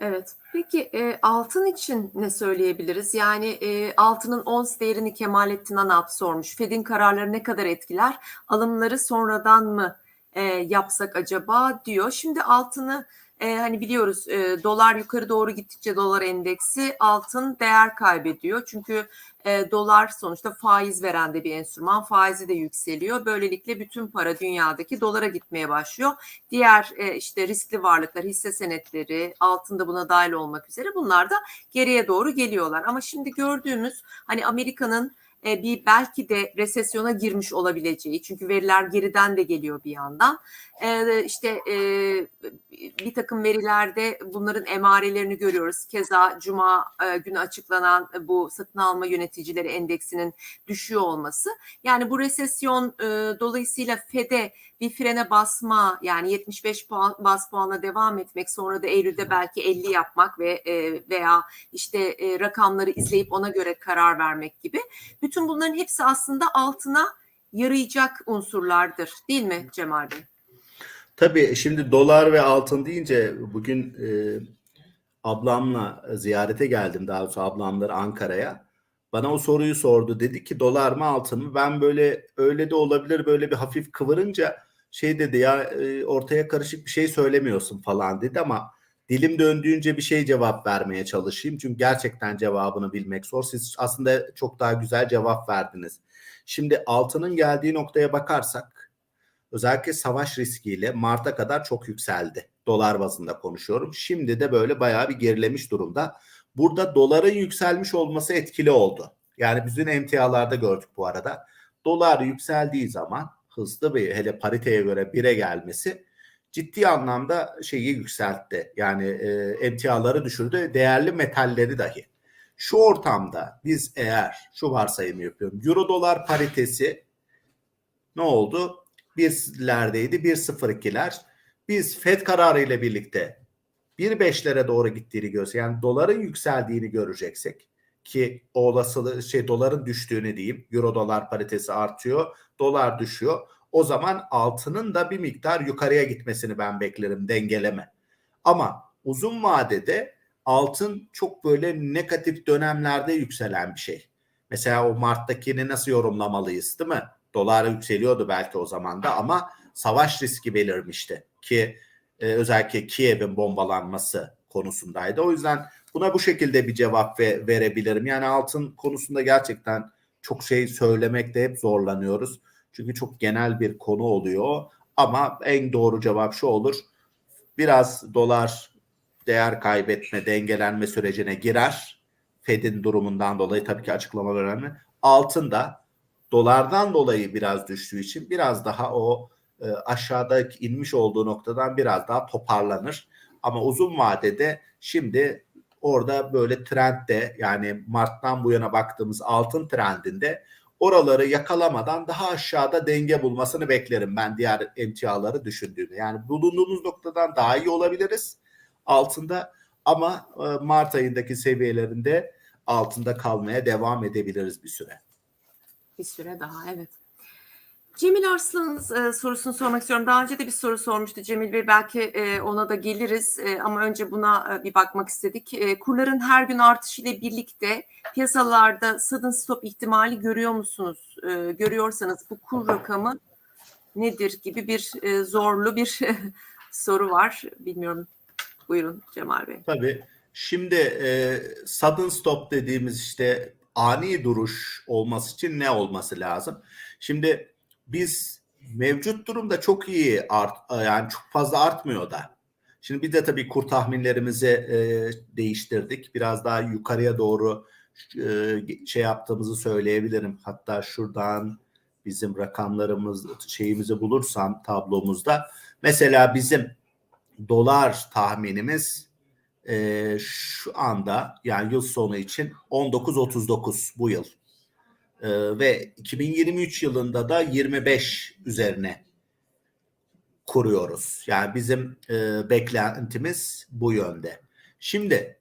Evet. Peki e, altın için ne söyleyebiliriz? Yani e, altının ons değerini Kemalettin Anap sormuş. Fed'in kararları ne kadar etkiler? Alımları sonradan mı e, yapsak acaba diyor. Şimdi altını e, hani biliyoruz e, dolar yukarı doğru gittikçe dolar endeksi altın değer kaybediyor. Çünkü e, dolar sonuçta faiz veren de bir enstrüman. Faizi de yükseliyor. Böylelikle bütün para dünyadaki dolara gitmeye başlıyor. Diğer e, işte riskli varlıklar, hisse senetleri, altında buna dahil olmak üzere bunlar da geriye doğru geliyorlar. Ama şimdi gördüğümüz hani Amerika'nın e, bir belki de resesyona girmiş olabileceği çünkü veriler geriden de geliyor bir yandan. E, işte e, bir takım verilerde bunların emarelerini görüyoruz. Keza Cuma e, günü açıklanan bu satın alma yöneticileri endeksinin düşüyor olması. Yani bu resesyon e, dolayısıyla FED'e bir frene basma yani 75 puan bas puanla devam etmek sonra da Eylül'de belki 50 yapmak ve e, veya işte e, rakamları izleyip ona göre karar vermek gibi. Bütün bunların hepsi aslında altına yarayacak unsurlardır değil mi Cemal Bey? Tabii şimdi dolar ve altın deyince bugün e, ablamla ziyarete geldim daha doğrusu ablamlar Ankara'ya. Bana o soruyu sordu. Dedi ki dolar mı altın mı? Ben böyle öyle de olabilir böyle bir hafif kıvırınca şey dedi ya e, ortaya karışık bir şey söylemiyorsun falan dedi ama dilim döndüğünce bir şey cevap vermeye çalışayım. Çünkü gerçekten cevabını bilmek zor. Siz aslında çok daha güzel cevap verdiniz. Şimdi altının geldiği noktaya bakarsak özellikle savaş riskiyle Mart'a kadar çok yükseldi. Dolar bazında konuşuyorum. Şimdi de böyle bayağı bir gerilemiş durumda. Burada doların yükselmiş olması etkili oldu. Yani bizim emtialarda gördük bu arada. Dolar yükseldiği zaman hızlı bir hele pariteye göre 1'e gelmesi ciddi anlamda şeyi yükseltti. Yani e, emtiaları düşürdü. Değerli metalleri dahi. Şu ortamda biz eğer şu varsayımı yapıyorum. Euro dolar paritesi ne oldu? 1'lerdeydi 1.02'ler. Biz FED kararı ile birlikte 1.5'lere doğru gittiğini görüyoruz. Yani doların yükseldiğini göreceksek ki o olasılığı şey doların düştüğünü diyeyim. Euro dolar paritesi artıyor, dolar düşüyor. O zaman altının da bir miktar yukarıya gitmesini ben beklerim dengeleme. Ama uzun vadede altın çok böyle negatif dönemlerde yükselen bir şey. Mesela o Mart'takini nasıl yorumlamalıyız değil mi? Dolar yükseliyordu belki o zaman da ama savaş riski belirmişti ki e, özellikle Kiev'in bombalanması konusundaydı. O yüzden buna bu şekilde bir cevap ve, verebilirim. Yani altın konusunda gerçekten çok şey söylemekte hep zorlanıyoruz. Çünkü çok genel bir konu oluyor. Ama en doğru cevap şu olur. Biraz dolar değer kaybetme, dengelenme sürecine girer. Fed'in durumundan dolayı tabii ki açıklamalar önemli. Altın da dolardan dolayı biraz düştüğü için biraz daha o e, aşağıda inmiş olduğu noktadan biraz daha toparlanır. Ama uzun vadede şimdi orada böyle trendde yani Mart'tan bu yana baktığımız altın trendinde oraları yakalamadan daha aşağıda denge bulmasını beklerim ben diğer emtiaları düşündüğümde. Yani bulunduğumuz noktadan daha iyi olabiliriz altında ama e, Mart ayındaki seviyelerinde altında kalmaya devam edebiliriz bir süre. Bir süre daha evet. Cemil Arslan'ın e, sorusunu sormak istiyorum. Daha önce de bir soru sormuştu Cemil Bey. Belki e, ona da geliriz e, ama önce buna e, bir bakmak istedik. E, kurların her gün artışıyla birlikte piyasalarda sudden stop ihtimali görüyor musunuz? E, görüyorsanız bu kur rakamı nedir gibi bir e, zorlu bir soru var. Bilmiyorum. Buyurun Cemal Bey. Tabii. Şimdi e, sudden stop dediğimiz işte ani duruş olması için ne olması lazım? Şimdi biz mevcut durumda çok iyi art yani çok fazla artmıyor da. Şimdi bir de tabii kur tahminlerimizi e, değiştirdik. Biraz daha yukarıya doğru e, şey yaptığımızı söyleyebilirim. Hatta şuradan bizim rakamlarımız şeyimizi bulursam tablomuzda mesela bizim dolar tahminimiz e, şu anda yani yıl sonu için 19.39 bu yıl e, ve 2023 yılında da 25 üzerine kuruyoruz. Yani bizim e, beklentimiz bu yönde. Şimdi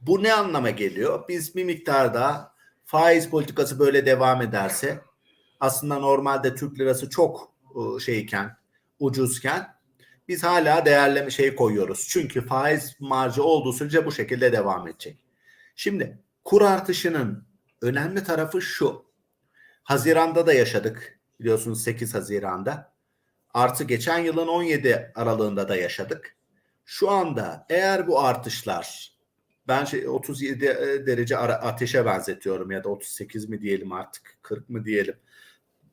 bu ne anlama geliyor? Biz bir miktarda faiz politikası böyle devam ederse aslında normalde Türk lirası çok e, şeyken ucuzken biz hala değerleme şey koyuyoruz. Çünkü faiz marjı olduğu sürece bu şekilde devam edecek. Şimdi kur artışının önemli tarafı şu. Haziranda da yaşadık. Biliyorsunuz 8 Haziran'da. Artı geçen yılın 17 aralığında da yaşadık. Şu anda eğer bu artışlar ben şey 37 derece ateşe benzetiyorum ya da 38 mi diyelim artık 40 mı diyelim.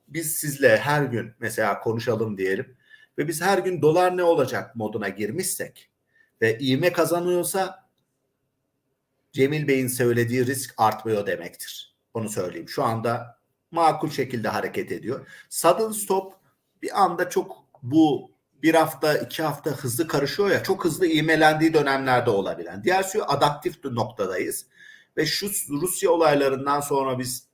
Biz sizle her gün mesela konuşalım diyelim ve biz her gün dolar ne olacak moduna girmişsek ve iğme kazanıyorsa Cemil Bey'in söylediği risk artmıyor demektir. Onu söyleyeyim. Şu anda makul şekilde hareket ediyor. Sudden stop bir anda çok bu bir hafta iki hafta hızlı karışıyor ya çok hızlı iğmelendiği dönemlerde olabilen. Diğer türlü adaptif noktadayız. Ve şu Rusya olaylarından sonra biz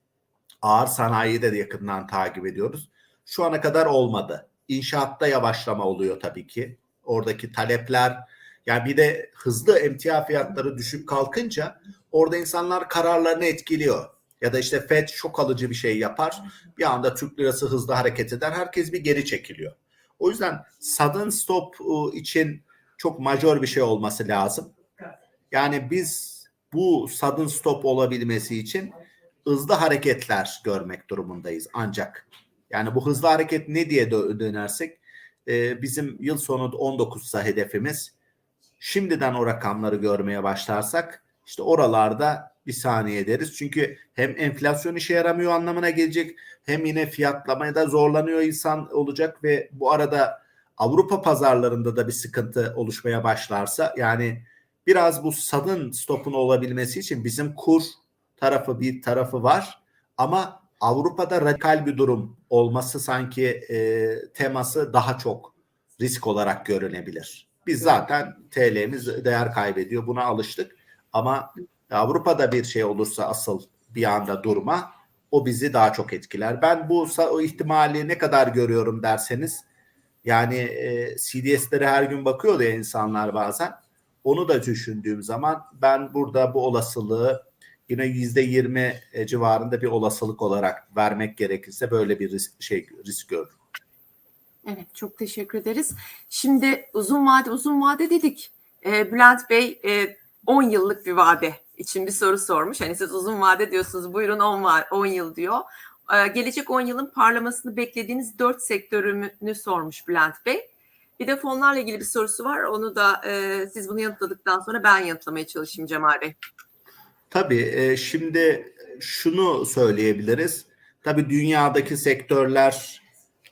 ağır sanayiyi de yakından takip ediyoruz. Şu ana kadar olmadı. İnşaatta yavaşlama oluyor tabii ki. Oradaki talepler yani bir de hızlı emtia fiyatları düşüp kalkınca orada insanlar kararlarını etkiliyor. Ya da işte FED şok alıcı bir şey yapar. Bir anda Türk lirası hızlı hareket eder. Herkes bir geri çekiliyor. O yüzden sudden stop için çok majör bir şey olması lazım. Yani biz bu sudden stop olabilmesi için hızlı hareketler görmek durumundayız ancak. Yani bu hızlı hareket ne diye dönersek e, bizim yıl sonu 19'sa hedefimiz şimdiden o rakamları görmeye başlarsak işte oralarda bir saniye deriz. Çünkü hem enflasyon işe yaramıyor anlamına gelecek hem yine fiyatlamaya da zorlanıyor insan olacak ve bu arada Avrupa pazarlarında da bir sıkıntı oluşmaya başlarsa yani biraz bu sudden stopun olabilmesi için bizim kur tarafı bir tarafı var ama Avrupa'da radikal bir durum olması sanki e, teması daha çok risk olarak görünebilir. Biz zaten TL'miz değer kaybediyor. Buna alıştık. Ama Avrupa'da bir şey olursa asıl bir anda durma o bizi daha çok etkiler. Ben bu o ihtimali ne kadar görüyorum derseniz yani e, CDS'lere her gün bakıyor ya insanlar bazen. Onu da düşündüğüm zaman ben burada bu olasılığı yine yüzde yirmi civarında bir olasılık olarak vermek gerekirse böyle bir risk, şey risk görürüm. Evet, çok teşekkür ederiz. Şimdi uzun vade uzun vade dedik. Ee, Bülent Bey e, 10 yıllık bir vade için bir soru sormuş. Hani siz uzun vade diyorsunuz. Buyurun 10, va- 10 yıl diyor. Ee, gelecek 10 yılın parlamasını beklediğiniz 4 sektörünü sormuş Bülent Bey. Bir de fonlarla ilgili bir sorusu var. Onu da e, siz bunu yanıtladıktan sonra ben yanıtlamaya çalışayım Cemal Bey. Tabii e, şimdi şunu söyleyebiliriz. Tabii dünyadaki sektörler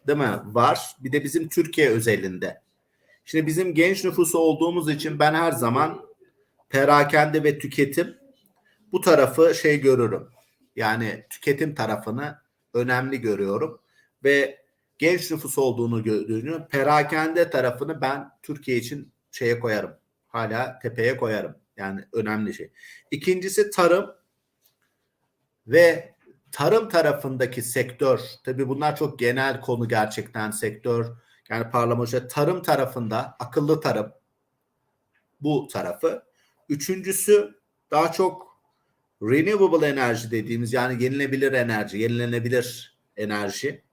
değil mi var. Bir de bizim Türkiye özelinde. Şimdi bizim genç nüfusu olduğumuz için ben her zaman perakende ve tüketim bu tarafı şey görürüm. Yani tüketim tarafını önemli görüyorum ve genç nüfus olduğunu gördüğünü perakende tarafını ben Türkiye için şeye koyarım. Hala tepeye koyarım. Yani önemli şey. İkincisi tarım ve tarım tarafındaki sektör. Tabii bunlar çok genel konu gerçekten sektör. Yani parlamentoda tarım tarafında akıllı tarım bu tarafı. Üçüncüsü daha çok renewable enerji dediğimiz yani yenilebilir enerji, yenilenebilir enerji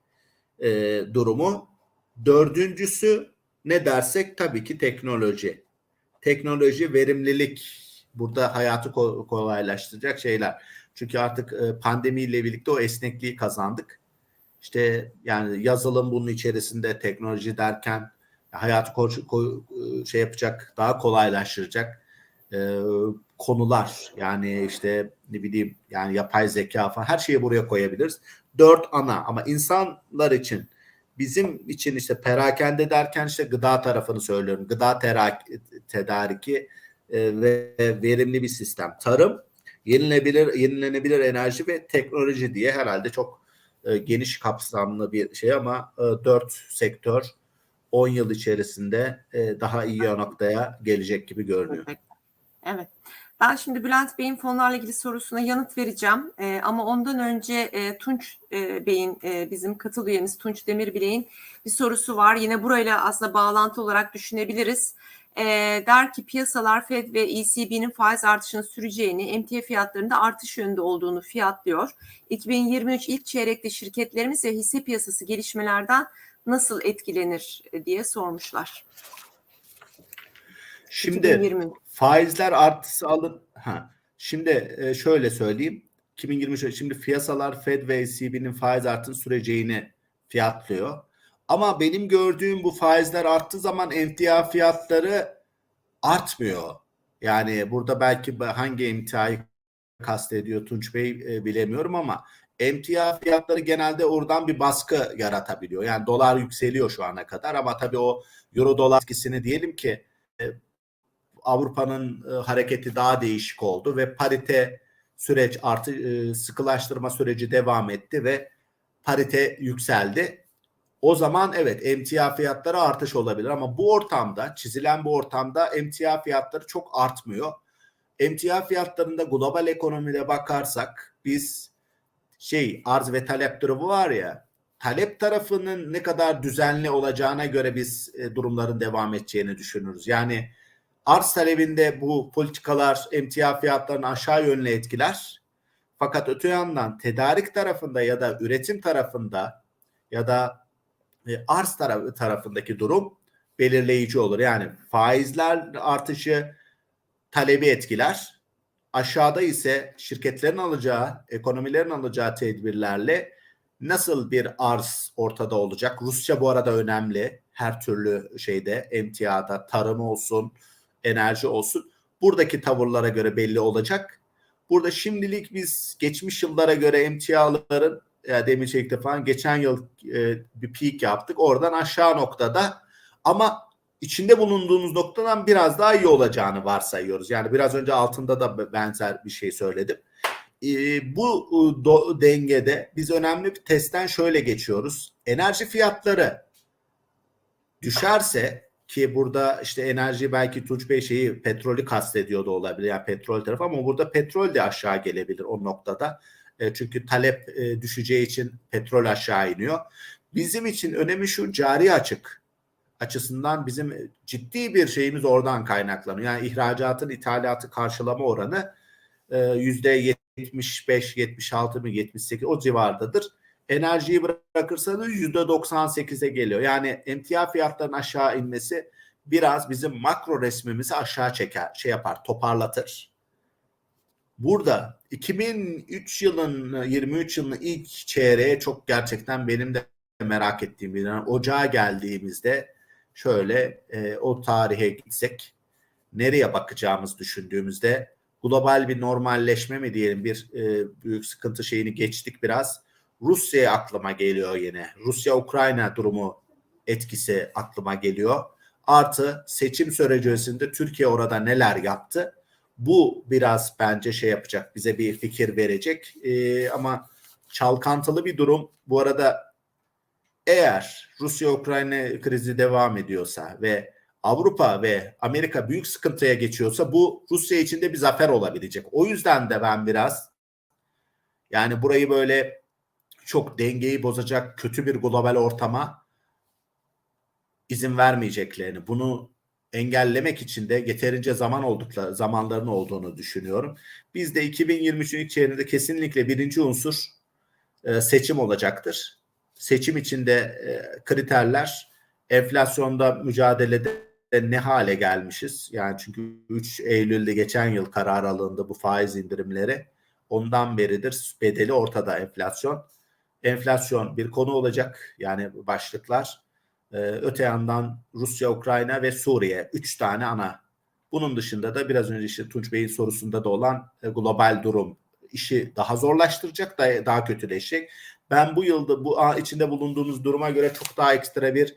e, durumu. Dördüncüsü ne dersek tabii ki teknoloji. Teknoloji, verimlilik burada hayatı ko- kolaylaştıracak şeyler. Çünkü artık e, pandemiyle birlikte o esnekliği kazandık. İşte yani yazılım bunun içerisinde teknoloji derken hayatı ko- ko- şey yapacak, daha kolaylaştıracak e, konular. Yani işte ne bileyim yani yapay zeka falan her şeyi buraya koyabiliriz. Dört ana ama insanlar için bizim için işte perakende derken işte gıda tarafını söylüyorum. Gıda terak- tedariki e, ve verimli bir sistem. Tarım, yenilebilir yenilenebilir enerji ve teknoloji diye herhalde çok e, geniş kapsamlı bir şey ama e, dört sektör 10 yıl içerisinde e, daha iyi noktaya gelecek gibi görünüyor. Evet. Ben şimdi Bülent Bey'in fonlarla ilgili sorusuna yanıt vereceğim. Ee, ama ondan önce e, Tunç e, Bey'in e, bizim katıl üyemiz Tunç Demirbilek'in bir sorusu var. Yine burayla aslında bağlantı olarak düşünebiliriz. E, der ki piyasalar Fed ve ECB'nin faiz artışının süreceğini, emtia fiyatlarında artış yönünde olduğunu fiyatlıyor. 2023 ilk çeyrekte şirketlerimiz ve hisse piyasası gelişmelerden nasıl etkilenir e, diye sormuşlar. Şimdi 2020. faizler artısı alın. Ha. Şimdi e, şöyle söyleyeyim. 2023 şimdi piyasalar Fed ve ECB'nin faiz artın süreceğini fiyatlıyor. Ama benim gördüğüm bu faizler arttığı zaman emtia fiyatları artmıyor. Yani burada belki hangi emtiayı kastediyor Tunç Bey e, bilemiyorum ama emtia fiyatları genelde oradan bir baskı yaratabiliyor. Yani dolar yükseliyor şu ana kadar ama tabii o euro dolar etkisini diyelim ki e, Avrupa'nın e, hareketi daha değişik oldu ve parite süreç artı e, sıkılaştırma süreci devam etti ve parite yükseldi. O zaman evet emtia fiyatları artış olabilir ama bu ortamda çizilen bu ortamda emtia fiyatları çok artmıyor. Emtia fiyatlarında global ekonomide bakarsak biz şey arz ve talep durumu var ya talep tarafının ne kadar düzenli olacağına göre biz e, durumların devam edeceğini düşünürüz. Yani arz talebinde bu politikalar emtia fiyatlarını aşağı yönlü etkiler. Fakat öte yandan tedarik tarafında ya da üretim tarafında ya da e, arz tarafı tarafındaki durum belirleyici olur. Yani faizler artışı talebi etkiler. Aşağıda ise şirketlerin alacağı, ekonomilerin alacağı tedbirlerle nasıl bir arz ortada olacak? Rusya bu arada önemli. Her türlü şeyde, emtiada, tarım olsun, enerji olsun. Buradaki tavırlara göre belli olacak. Burada şimdilik biz geçmiş yıllara göre emtiaların ya demin çekti falan geçen yıl e, bir peak yaptık. Oradan aşağı noktada ama içinde bulunduğumuz noktadan biraz daha iyi olacağını varsayıyoruz. Yani biraz önce altında da benzer bir şey söyledim. E, bu do, dengede biz önemli bir testten şöyle geçiyoruz. Enerji fiyatları düşerse ki burada işte enerji belki Tunç Bey şeyi petrolü kastediyor da olabilir yani petrol tarafı ama burada petrol de aşağı gelebilir o noktada. E, çünkü talep e, düşeceği için petrol aşağı iniyor. Bizim için önemi şu cari açık açısından bizim ciddi bir şeyimiz oradan kaynaklanıyor. Yani ihracatın ithalatı karşılama oranı e, yüzde 75, 76 mı 78 o civardadır. Enerjiyi bırakırsanız yüzde 98'e geliyor. Yani emtia fiyatlarının aşağı inmesi biraz bizim makro resmimizi aşağı çeker, şey yapar, toparlatır. Burada 2003 yılın 23 yılın ilk çeyreğe çok gerçekten benim de merak ettiğim bir yani ocağa geldiğimizde şöyle e, o tarihe gitsek nereye bakacağımız düşündüğümüzde global bir normalleşme mi diyelim bir e, büyük sıkıntı şeyini geçtik biraz. Rusya aklıma geliyor yine. Rusya-Ukrayna durumu etkisi aklıma geliyor. Artı seçim sürecinde Türkiye orada neler yaptı? Bu biraz bence şey yapacak, bize bir fikir verecek. Ee, ama çalkantılı bir durum. Bu arada eğer Rusya-Ukrayna krizi devam ediyorsa ve Avrupa ve Amerika büyük sıkıntıya geçiyorsa bu Rusya için de bir zafer olabilecek. O yüzden de ben biraz yani burayı böyle çok dengeyi bozacak kötü bir global ortama izin vermeyeceklerini, bunu engellemek için de yeterince zaman oldukları zamanların olduğunu düşünüyorum. Biz de 2023'ün ilk çeyreğinde kesinlikle birinci unsur e, seçim olacaktır. Seçim içinde e, kriterler enflasyonda mücadelede ne hale gelmişiz? Yani çünkü 3 Eylül'de geçen yıl karar alındı bu faiz indirimleri. Ondan beridir bedeli ortada enflasyon. Enflasyon bir konu olacak yani başlıklar. Ee, öte yandan Rusya, Ukrayna ve Suriye. Üç tane ana. Bunun dışında da biraz önce işte Tunç Bey'in sorusunda da olan e, global durum işi daha zorlaştıracak, daha, daha kötüleşecek. Ben bu yılda bu içinde bulunduğumuz duruma göre çok daha ekstra bir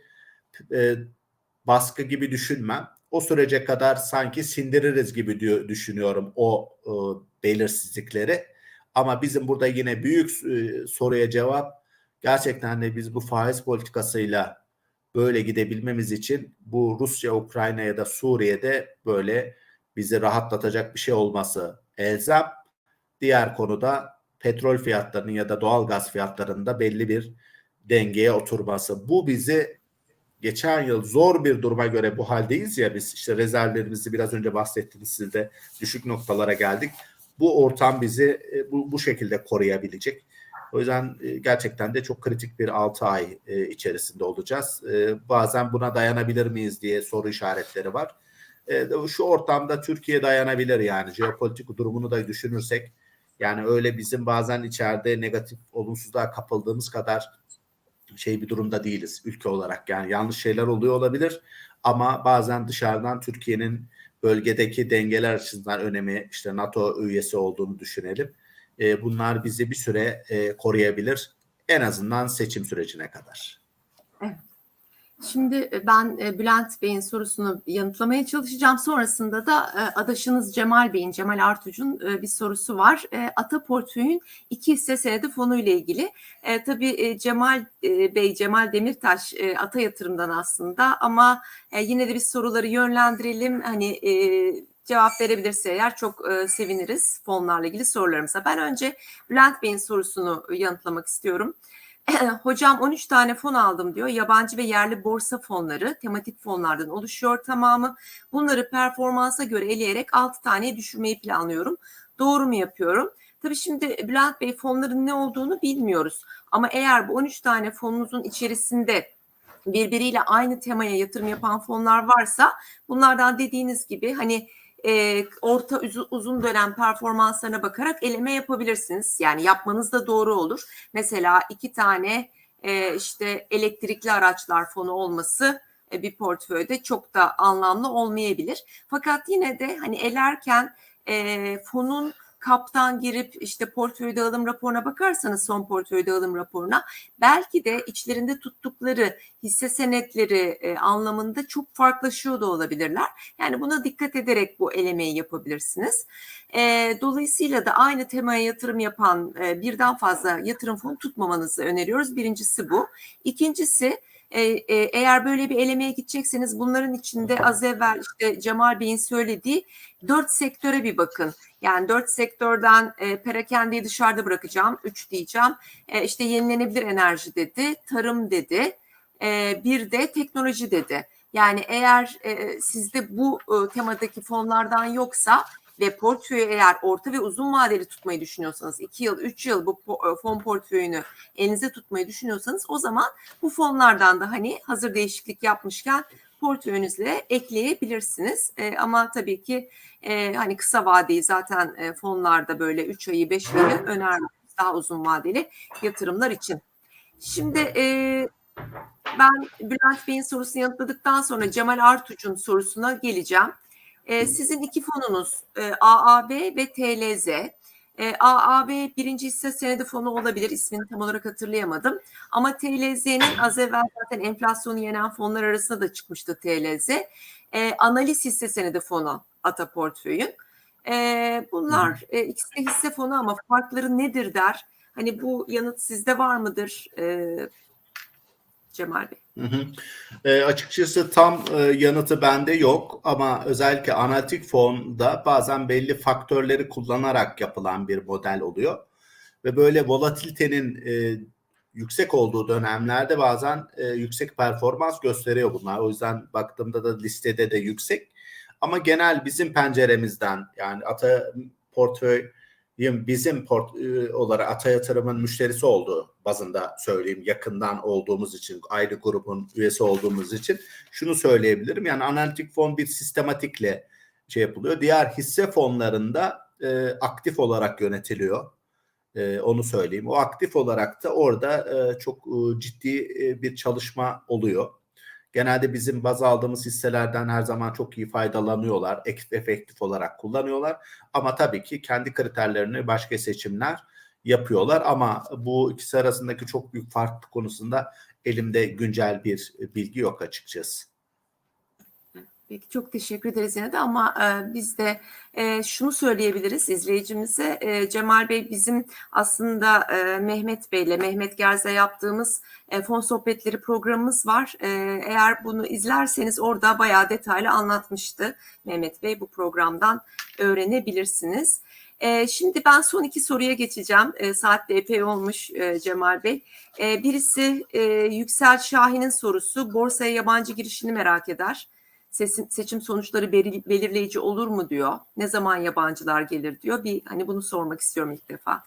e, baskı gibi düşünmem. O sürece kadar sanki sindiririz gibi diyor, düşünüyorum o e, belirsizlikleri. Ama bizim burada yine büyük e, soruya cevap gerçekten de biz bu faiz politikasıyla böyle gidebilmemiz için bu Rusya, Ukrayna ya da Suriye'de böyle bizi rahatlatacak bir şey olması elzem. Diğer konuda petrol fiyatlarının ya da doğal gaz fiyatlarında belli bir dengeye oturması. Bu bizi geçen yıl zor bir duruma göre bu haldeyiz ya biz işte rezervlerimizi biraz önce bahsettiniz siz de düşük noktalara geldik. Bu ortam bizi e, bu, bu şekilde koruyabilecek. O yüzden e, gerçekten de çok kritik bir 6 ay e, içerisinde olacağız. Bazen buna dayanabilir miyiz diye soru işaretleri var. Şu ortamda Türkiye dayanabilir yani jeopolitik durumunu da düşünürsek. Yani öyle bizim bazen içeride negatif olumsuzluğa kapıldığımız kadar şey bir durumda değiliz ülke olarak. Yani yanlış şeyler oluyor olabilir ama bazen dışarıdan Türkiye'nin bölgedeki dengeler açısından önemi işte NATO üyesi olduğunu düşünelim. E, bunlar bizi bir süre e, koruyabilir. En azından seçim sürecine kadar. Evet. Şimdi ben Bülent Bey'in sorusunu yanıtlamaya çalışacağım. Sonrasında da adaşınız Cemal Bey'in, Cemal Artuç'un bir sorusu var. Ata Portföy'ün iki hisse senedi fonu ile ilgili. Tabii Cemal Bey, Cemal Demirtaş Ata Yatırım'dan aslında ama yine de biz soruları yönlendirelim. Hani cevap verebilirse eğer çok seviniriz fonlarla ilgili sorularımıza. Ben önce Bülent Bey'in sorusunu yanıtlamak istiyorum. Hocam 13 tane fon aldım diyor. Yabancı ve yerli borsa fonları tematik fonlardan oluşuyor tamamı. Bunları performansa göre eleyerek 6 taneye düşürmeyi planlıyorum. Doğru mu yapıyorum? Tabii şimdi Bülent Bey fonların ne olduğunu bilmiyoruz. Ama eğer bu 13 tane fonunuzun içerisinde birbiriyle aynı temaya yatırım yapan fonlar varsa bunlardan dediğiniz gibi hani e, orta uzun dönem performanslarına bakarak eleme yapabilirsiniz. Yani yapmanız da doğru olur. Mesela iki tane e, işte elektrikli araçlar fonu olması e, bir portföyde çok da anlamlı olmayabilir. Fakat yine de hani elerken e, fonun kaptan girip işte portföy dağılım raporuna bakarsanız son portföy dağılım raporuna belki de içlerinde tuttukları hisse senetleri e, anlamında çok farklılaşıyor da olabilirler. Yani buna dikkat ederek bu elemeyi yapabilirsiniz. E, dolayısıyla da aynı temaya yatırım yapan e, birden fazla yatırım fonu tutmamanızı öneriyoruz. Birincisi bu. İkincisi E, e, eğer böyle bir elemeye gidecekseniz bunların içinde az evvel işte Cemal Bey'in söylediği dört sektöre bir bakın. Yani dört sektörden e, perakendeyi dışarıda bırakacağım. Üç diyeceğim. E, işte yenilenebilir enerji dedi, tarım dedi, e, bir de teknoloji dedi. Yani eğer e, sizde bu e, temadaki fonlardan yoksa ve portföyü eğer orta ve uzun vadeli tutmayı düşünüyorsanız, iki yıl, üç yıl bu e, fon portföyünü elinize tutmayı düşünüyorsanız o zaman bu fonlardan da hani hazır değişiklik yapmışken portföyünüzle ekleyebilirsiniz. E, ama tabii ki e, hani kısa vadeyi zaten e, fonlarda böyle 3 ayı 5 ayı önermiyoruz daha uzun vadeli yatırımlar için. Şimdi e, ben Bülent Bey'in sorusunu yanıtladıktan sonra Cemal Artuç'un sorusuna geleceğim. E, sizin iki fonunuz e, AAB ve TLZ. E, AAB birinci hisse senedi fonu olabilir. ismini tam olarak hatırlayamadım. Ama TLZ'nin az evvel zaten enflasyonu yenen fonlar arasında da çıkmıştı TLZ. E, analiz hisse senedi fonu Ata Portföy'ün. E, bunlar e, ikisi de hisse fonu ama farkları nedir der. Hani bu yanıt sizde var mıdır e, Cemal Bey? Hı hı. E, açıkçası tam e, yanıtı bende yok ama özellikle analitik fonda bazen belli faktörleri kullanarak yapılan bir model oluyor. Ve böyle volatilitenin e, yüksek olduğu dönemlerde bazen e, yüksek performans gösteriyor bunlar. O yüzden baktığımda da listede de yüksek. Ama genel bizim penceremizden yani ata portföy bizim port e, olarak Ata Yatırım'ın müşterisi olduğu bazında söyleyeyim yakından olduğumuz için ayrı grubun üyesi olduğumuz için şunu söyleyebilirim. Yani analitik fon bir sistematikle şey yapılıyor. Diğer hisse fonlarında e, aktif olarak yönetiliyor. E, onu söyleyeyim. O aktif olarak da orada e, çok e, ciddi e, bir çalışma oluyor. Genelde bizim baz aldığımız hisselerden her zaman çok iyi faydalanıyorlar. Efektif olarak kullanıyorlar. Ama tabii ki kendi kriterlerini başka seçimler yapıyorlar. Ama bu ikisi arasındaki çok büyük fark konusunda elimde güncel bir bilgi yok açıkçası. Peki çok teşekkür ederiz yine de ama e, biz de e, şunu söyleyebiliriz izleyicimize. E, Cemal Bey bizim aslında e, Mehmet Bey'le, Mehmet Gerz'le yaptığımız e, fon sohbetleri programımız var. E, eğer bunu izlerseniz orada bayağı detaylı anlatmıştı Mehmet Bey. Bu programdan öğrenebilirsiniz. E, şimdi ben son iki soruya geçeceğim. E, saat de epey olmuş e, Cemal Bey. Birisi Yüksel Şahin'in sorusu. Borsaya yabancı girişini merak eder seçim, seçim sonuçları belirleyici olur mu diyor. Ne zaman yabancılar gelir diyor. Bir hani bunu sormak istiyorum ilk defa.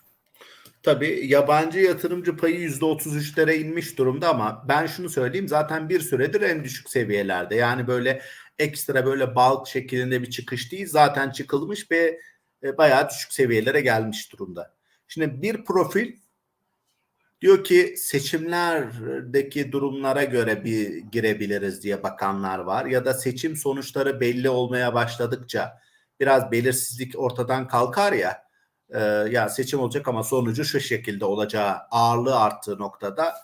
Tabii yabancı yatırımcı payı %33'lere inmiş durumda ama ben şunu söyleyeyim zaten bir süredir en düşük seviyelerde. Yani böyle ekstra böyle balk şeklinde bir çıkış değil zaten çıkılmış ve e, bayağı düşük seviyelere gelmiş durumda. Şimdi bir profil Diyor ki seçimlerdeki durumlara göre bir girebiliriz diye bakanlar var ya da seçim sonuçları belli olmaya başladıkça biraz belirsizlik ortadan kalkar ya e, ya seçim olacak ama sonucu şu şekilde olacağı ağırlığı arttığı noktada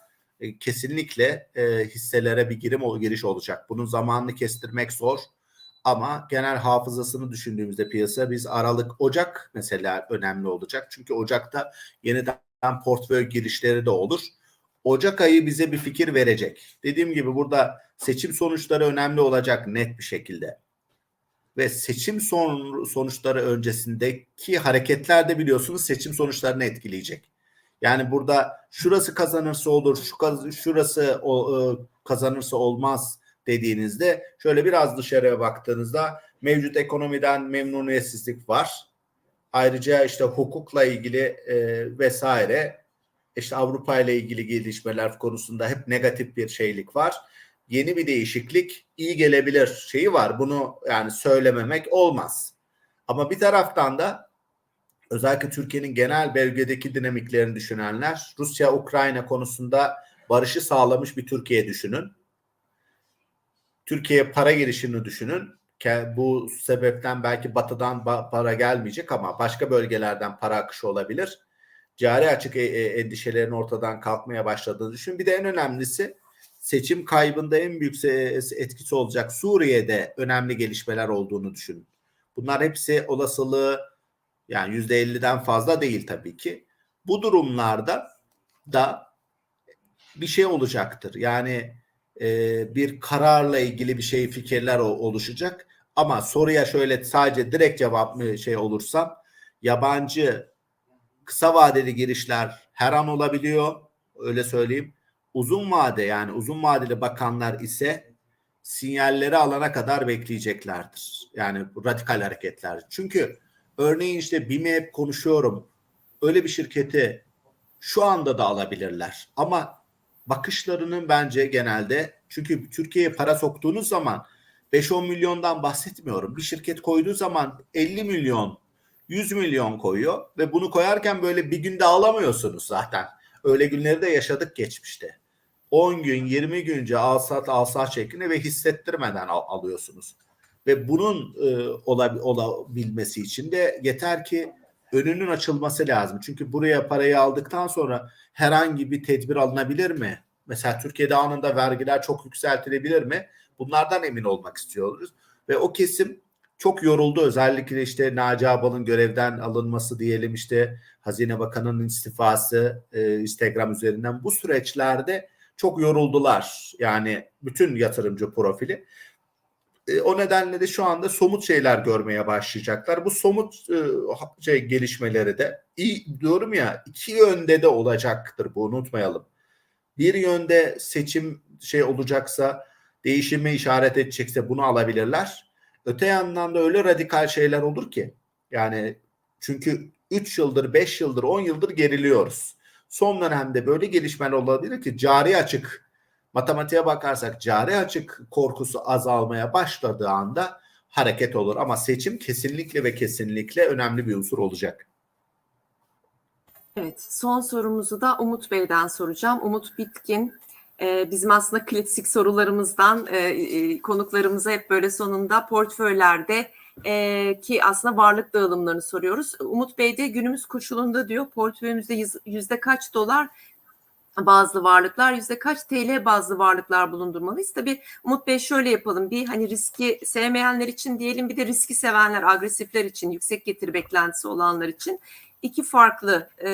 e, kesinlikle e, hisselere bir girim giriş olacak. Bunun zamanını kestirmek zor ama genel hafızasını düşündüğümüzde piyasa biz Aralık Ocak mesela önemli olacak. Çünkü Ocak'ta yeniden portföy girişleri de olur. Ocak ayı bize bir fikir verecek. Dediğim gibi burada seçim sonuçları önemli olacak net bir şekilde. Ve seçim son, sonuçları öncesindeki hareketler de biliyorsunuz seçim sonuçlarını etkileyecek. Yani burada şurası kazanırsa olur, şu şurası o, e, kazanırsa olmaz dediğinizde şöyle biraz dışarıya baktığınızda mevcut ekonomiden memnuniyetsizlik var Ayrıca işte hukukla ilgili e, vesaire işte Avrupa ile ilgili gelişmeler konusunda hep negatif bir şeylik var. Yeni bir değişiklik iyi gelebilir şeyi var. Bunu yani söylememek olmaz. Ama bir taraftan da özellikle Türkiye'nin genel bölgedeki dinamiklerini düşünenler Rusya-Ukrayna konusunda barışı sağlamış bir Türkiye düşünün. Türkiye'ye para girişini düşünün bu sebepten belki batıdan para gelmeyecek ama başka bölgelerden para akışı olabilir. Cari açık e, e, endişelerin ortadan kalkmaya başladığını düşün. Bir de en önemlisi seçim kaybında en büyük etkisi olacak Suriye'de önemli gelişmeler olduğunu düşün. Bunlar hepsi olasılığı yani yüzde elliden fazla değil tabii ki. Bu durumlarda da bir şey olacaktır. Yani e, bir kararla ilgili bir şey fikirler oluşacak. Ama soruya şöyle sadece direkt cevap mı şey olursam yabancı kısa vadeli girişler her an olabiliyor. Öyle söyleyeyim. Uzun vade yani uzun vadeli bakanlar ise sinyalleri alana kadar bekleyeceklerdir. Yani radikal hareketler. Çünkü örneğin işte BİM'i hep konuşuyorum. Öyle bir şirketi şu anda da alabilirler. Ama bakışlarının bence genelde çünkü Türkiye'ye para soktuğunuz zaman 5-10 milyondan bahsetmiyorum. Bir şirket koyduğu zaman 50 milyon, 100 milyon koyuyor ve bunu koyarken böyle bir günde alamıyorsunuz zaten. Öyle günleri de yaşadık geçmişte. 10 gün, 20 günce alsat alsat şeklinde ve hissettirmeden al- alıyorsunuz. Ve bunun e, olab- olabilmesi için de yeter ki önünün açılması lazım. Çünkü buraya parayı aldıktan sonra herhangi bir tedbir alınabilir mi? Mesela Türkiye'de anında vergiler çok yükseltilebilir mi? Bunlardan emin olmak istiyoruz. Ve o kesim çok yoruldu. Özellikle işte Naci Abal'ın görevden alınması diyelim işte Hazine Bakanı'nın istifası e, Instagram üzerinden bu süreçlerde çok yoruldular. Yani bütün yatırımcı profili. E, o nedenle de şu anda somut şeyler görmeye başlayacaklar. Bu somut e, şey gelişmeleri de iyi diyorum ya iki yönde de olacaktır bu unutmayalım. Bir yönde seçim şey olacaksa değişime işaret edecekse bunu alabilirler. Öte yandan da öyle radikal şeyler olur ki yani çünkü 3 yıldır, 5 yıldır, 10 yıldır geriliyoruz. Son dönemde böyle gelişmeler olabilir ki cari açık matematiğe bakarsak cari açık korkusu azalmaya başladığı anda hareket olur. Ama seçim kesinlikle ve kesinlikle önemli bir unsur olacak. Evet, son sorumuzu da Umut Bey'den soracağım. Umut Bitkin, bizim aslında klasik sorularımızdan e, e, konuklarımıza hep böyle sonunda portföylerde e, ki aslında varlık dağılımlarını soruyoruz. Umut Bey de günümüz koşulunda diyor portföyümüzde yüz- yüzde kaç dolar bazlı varlıklar, yüzde kaç TL bazlı varlıklar bulundurmalıyız. Tabii Umut Bey şöyle yapalım. Bir hani riski sevmeyenler için diyelim bir de riski sevenler, agresifler için, yüksek getiri beklentisi olanlar için iki farklı e,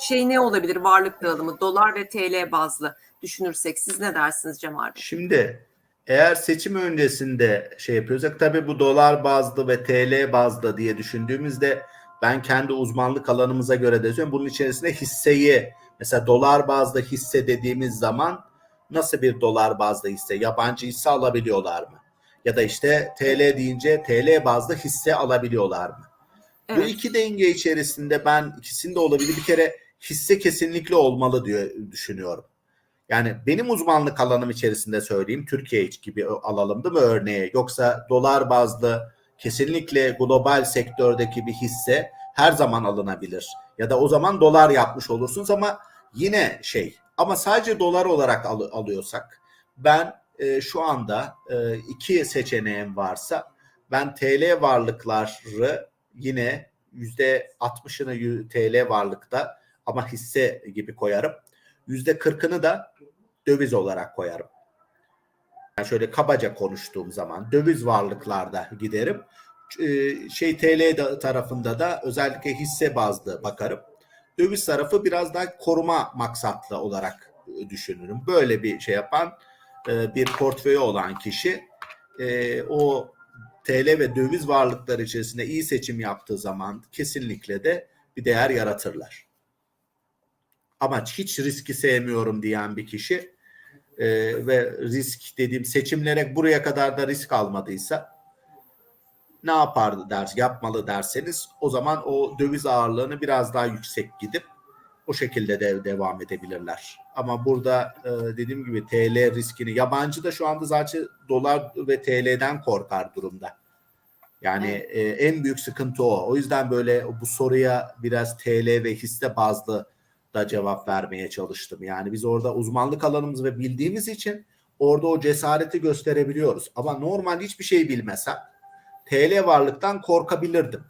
şey ne olabilir varlık dağılımı dolar ve TL bazlı düşünürsek siz ne dersiniz Cemal Bey? Şimdi eğer seçim öncesinde şey yapıyorsak tabii bu dolar bazlı ve TL bazlı diye düşündüğümüzde ben kendi uzmanlık alanımıza göre de söylüyorum. Bunun içerisinde hisseyi mesela dolar bazlı hisse dediğimiz zaman nasıl bir dolar bazlı hisse yabancı hisse alabiliyorlar mı? Ya da işte TL deyince TL bazlı hisse alabiliyorlar mı? Bu Evet. iki denge içerisinde ben ikisinde olabilir. Bir kere hisse kesinlikle olmalı diyor düşünüyorum. Yani benim uzmanlık alanım içerisinde söyleyeyim Türkiye gibi alalım değil mi örneğe? Yoksa dolar bazlı kesinlikle global sektördeki bir hisse her zaman alınabilir. Ya da o zaman dolar yapmış olursunuz ama yine şey ama sadece dolar olarak al- alıyorsak ben e, şu anda e, iki seçeneğim varsa ben TL varlıkları yine yüzde 60'ını TL varlıkta ama hisse gibi koyarım. Yüzde 40'ını da döviz olarak koyarım. Yani şöyle kabaca konuştuğum zaman döviz varlıklarda giderim. Ee, Şey TL da- tarafında da özellikle hisse bazlı bakarım. Döviz tarafı biraz daha koruma maksatlı olarak e, düşünürüm. Böyle bir şey yapan e, bir portföyü olan kişi e, o TL ve döviz varlıkları içerisinde iyi seçim yaptığı zaman kesinlikle de bir değer yaratırlar. Ama hiç riski sevmiyorum diyen bir kişi e, ve risk dediğim seçimlere buraya kadar da risk almadıysa ne yapardı der, yapmalı derseniz o zaman o döviz ağırlığını biraz daha yüksek gidip o şekilde de devam edebilirler. Ama burada e, dediğim gibi TL riskini yabancı da şu anda zaten dolar ve TL'den korkar durumda. Yani e, en büyük sıkıntı o. O yüzden böyle bu soruya biraz TL ve hisse bazlı da cevap vermeye çalıştım. Yani biz orada uzmanlık alanımız ve bildiğimiz için orada o cesareti gösterebiliyoruz. Ama normal hiçbir şey bilmesem TL varlıktan korkabilirdim.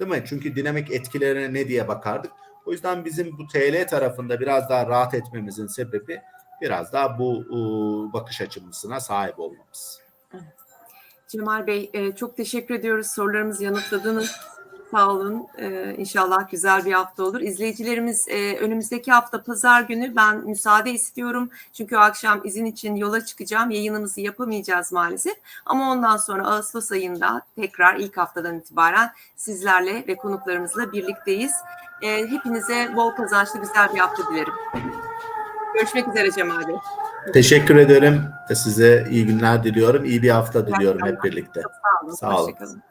Değil mi? Çünkü dinamik etkilerine ne diye bakardık. O yüzden bizim bu TL tarafında biraz daha rahat etmemizin sebebi biraz daha bu ıı, bakış açımızına sahip olmamız. Cemal Bey e, çok teşekkür ediyoruz sorularımızı yanıtladınız. Sağ olun. Ee, inşallah güzel bir hafta olur. İzleyicilerimiz e, önümüzdeki hafta pazar günü ben müsaade istiyorum. Çünkü o akşam izin için yola çıkacağım. Yayınımızı yapamayacağız maalesef. Ama ondan sonra Ağustos ayında tekrar ilk haftadan itibaren sizlerle ve konuklarımızla birlikteyiz. Ee, hepinize bol kazançlı güzel bir hafta dilerim. Görüşmek üzere Cemal Bey. Teşekkür ederim. Size iyi günler diliyorum. İyi bir hafta diliyorum hep birlikte. Sağ olun. Sağ olun.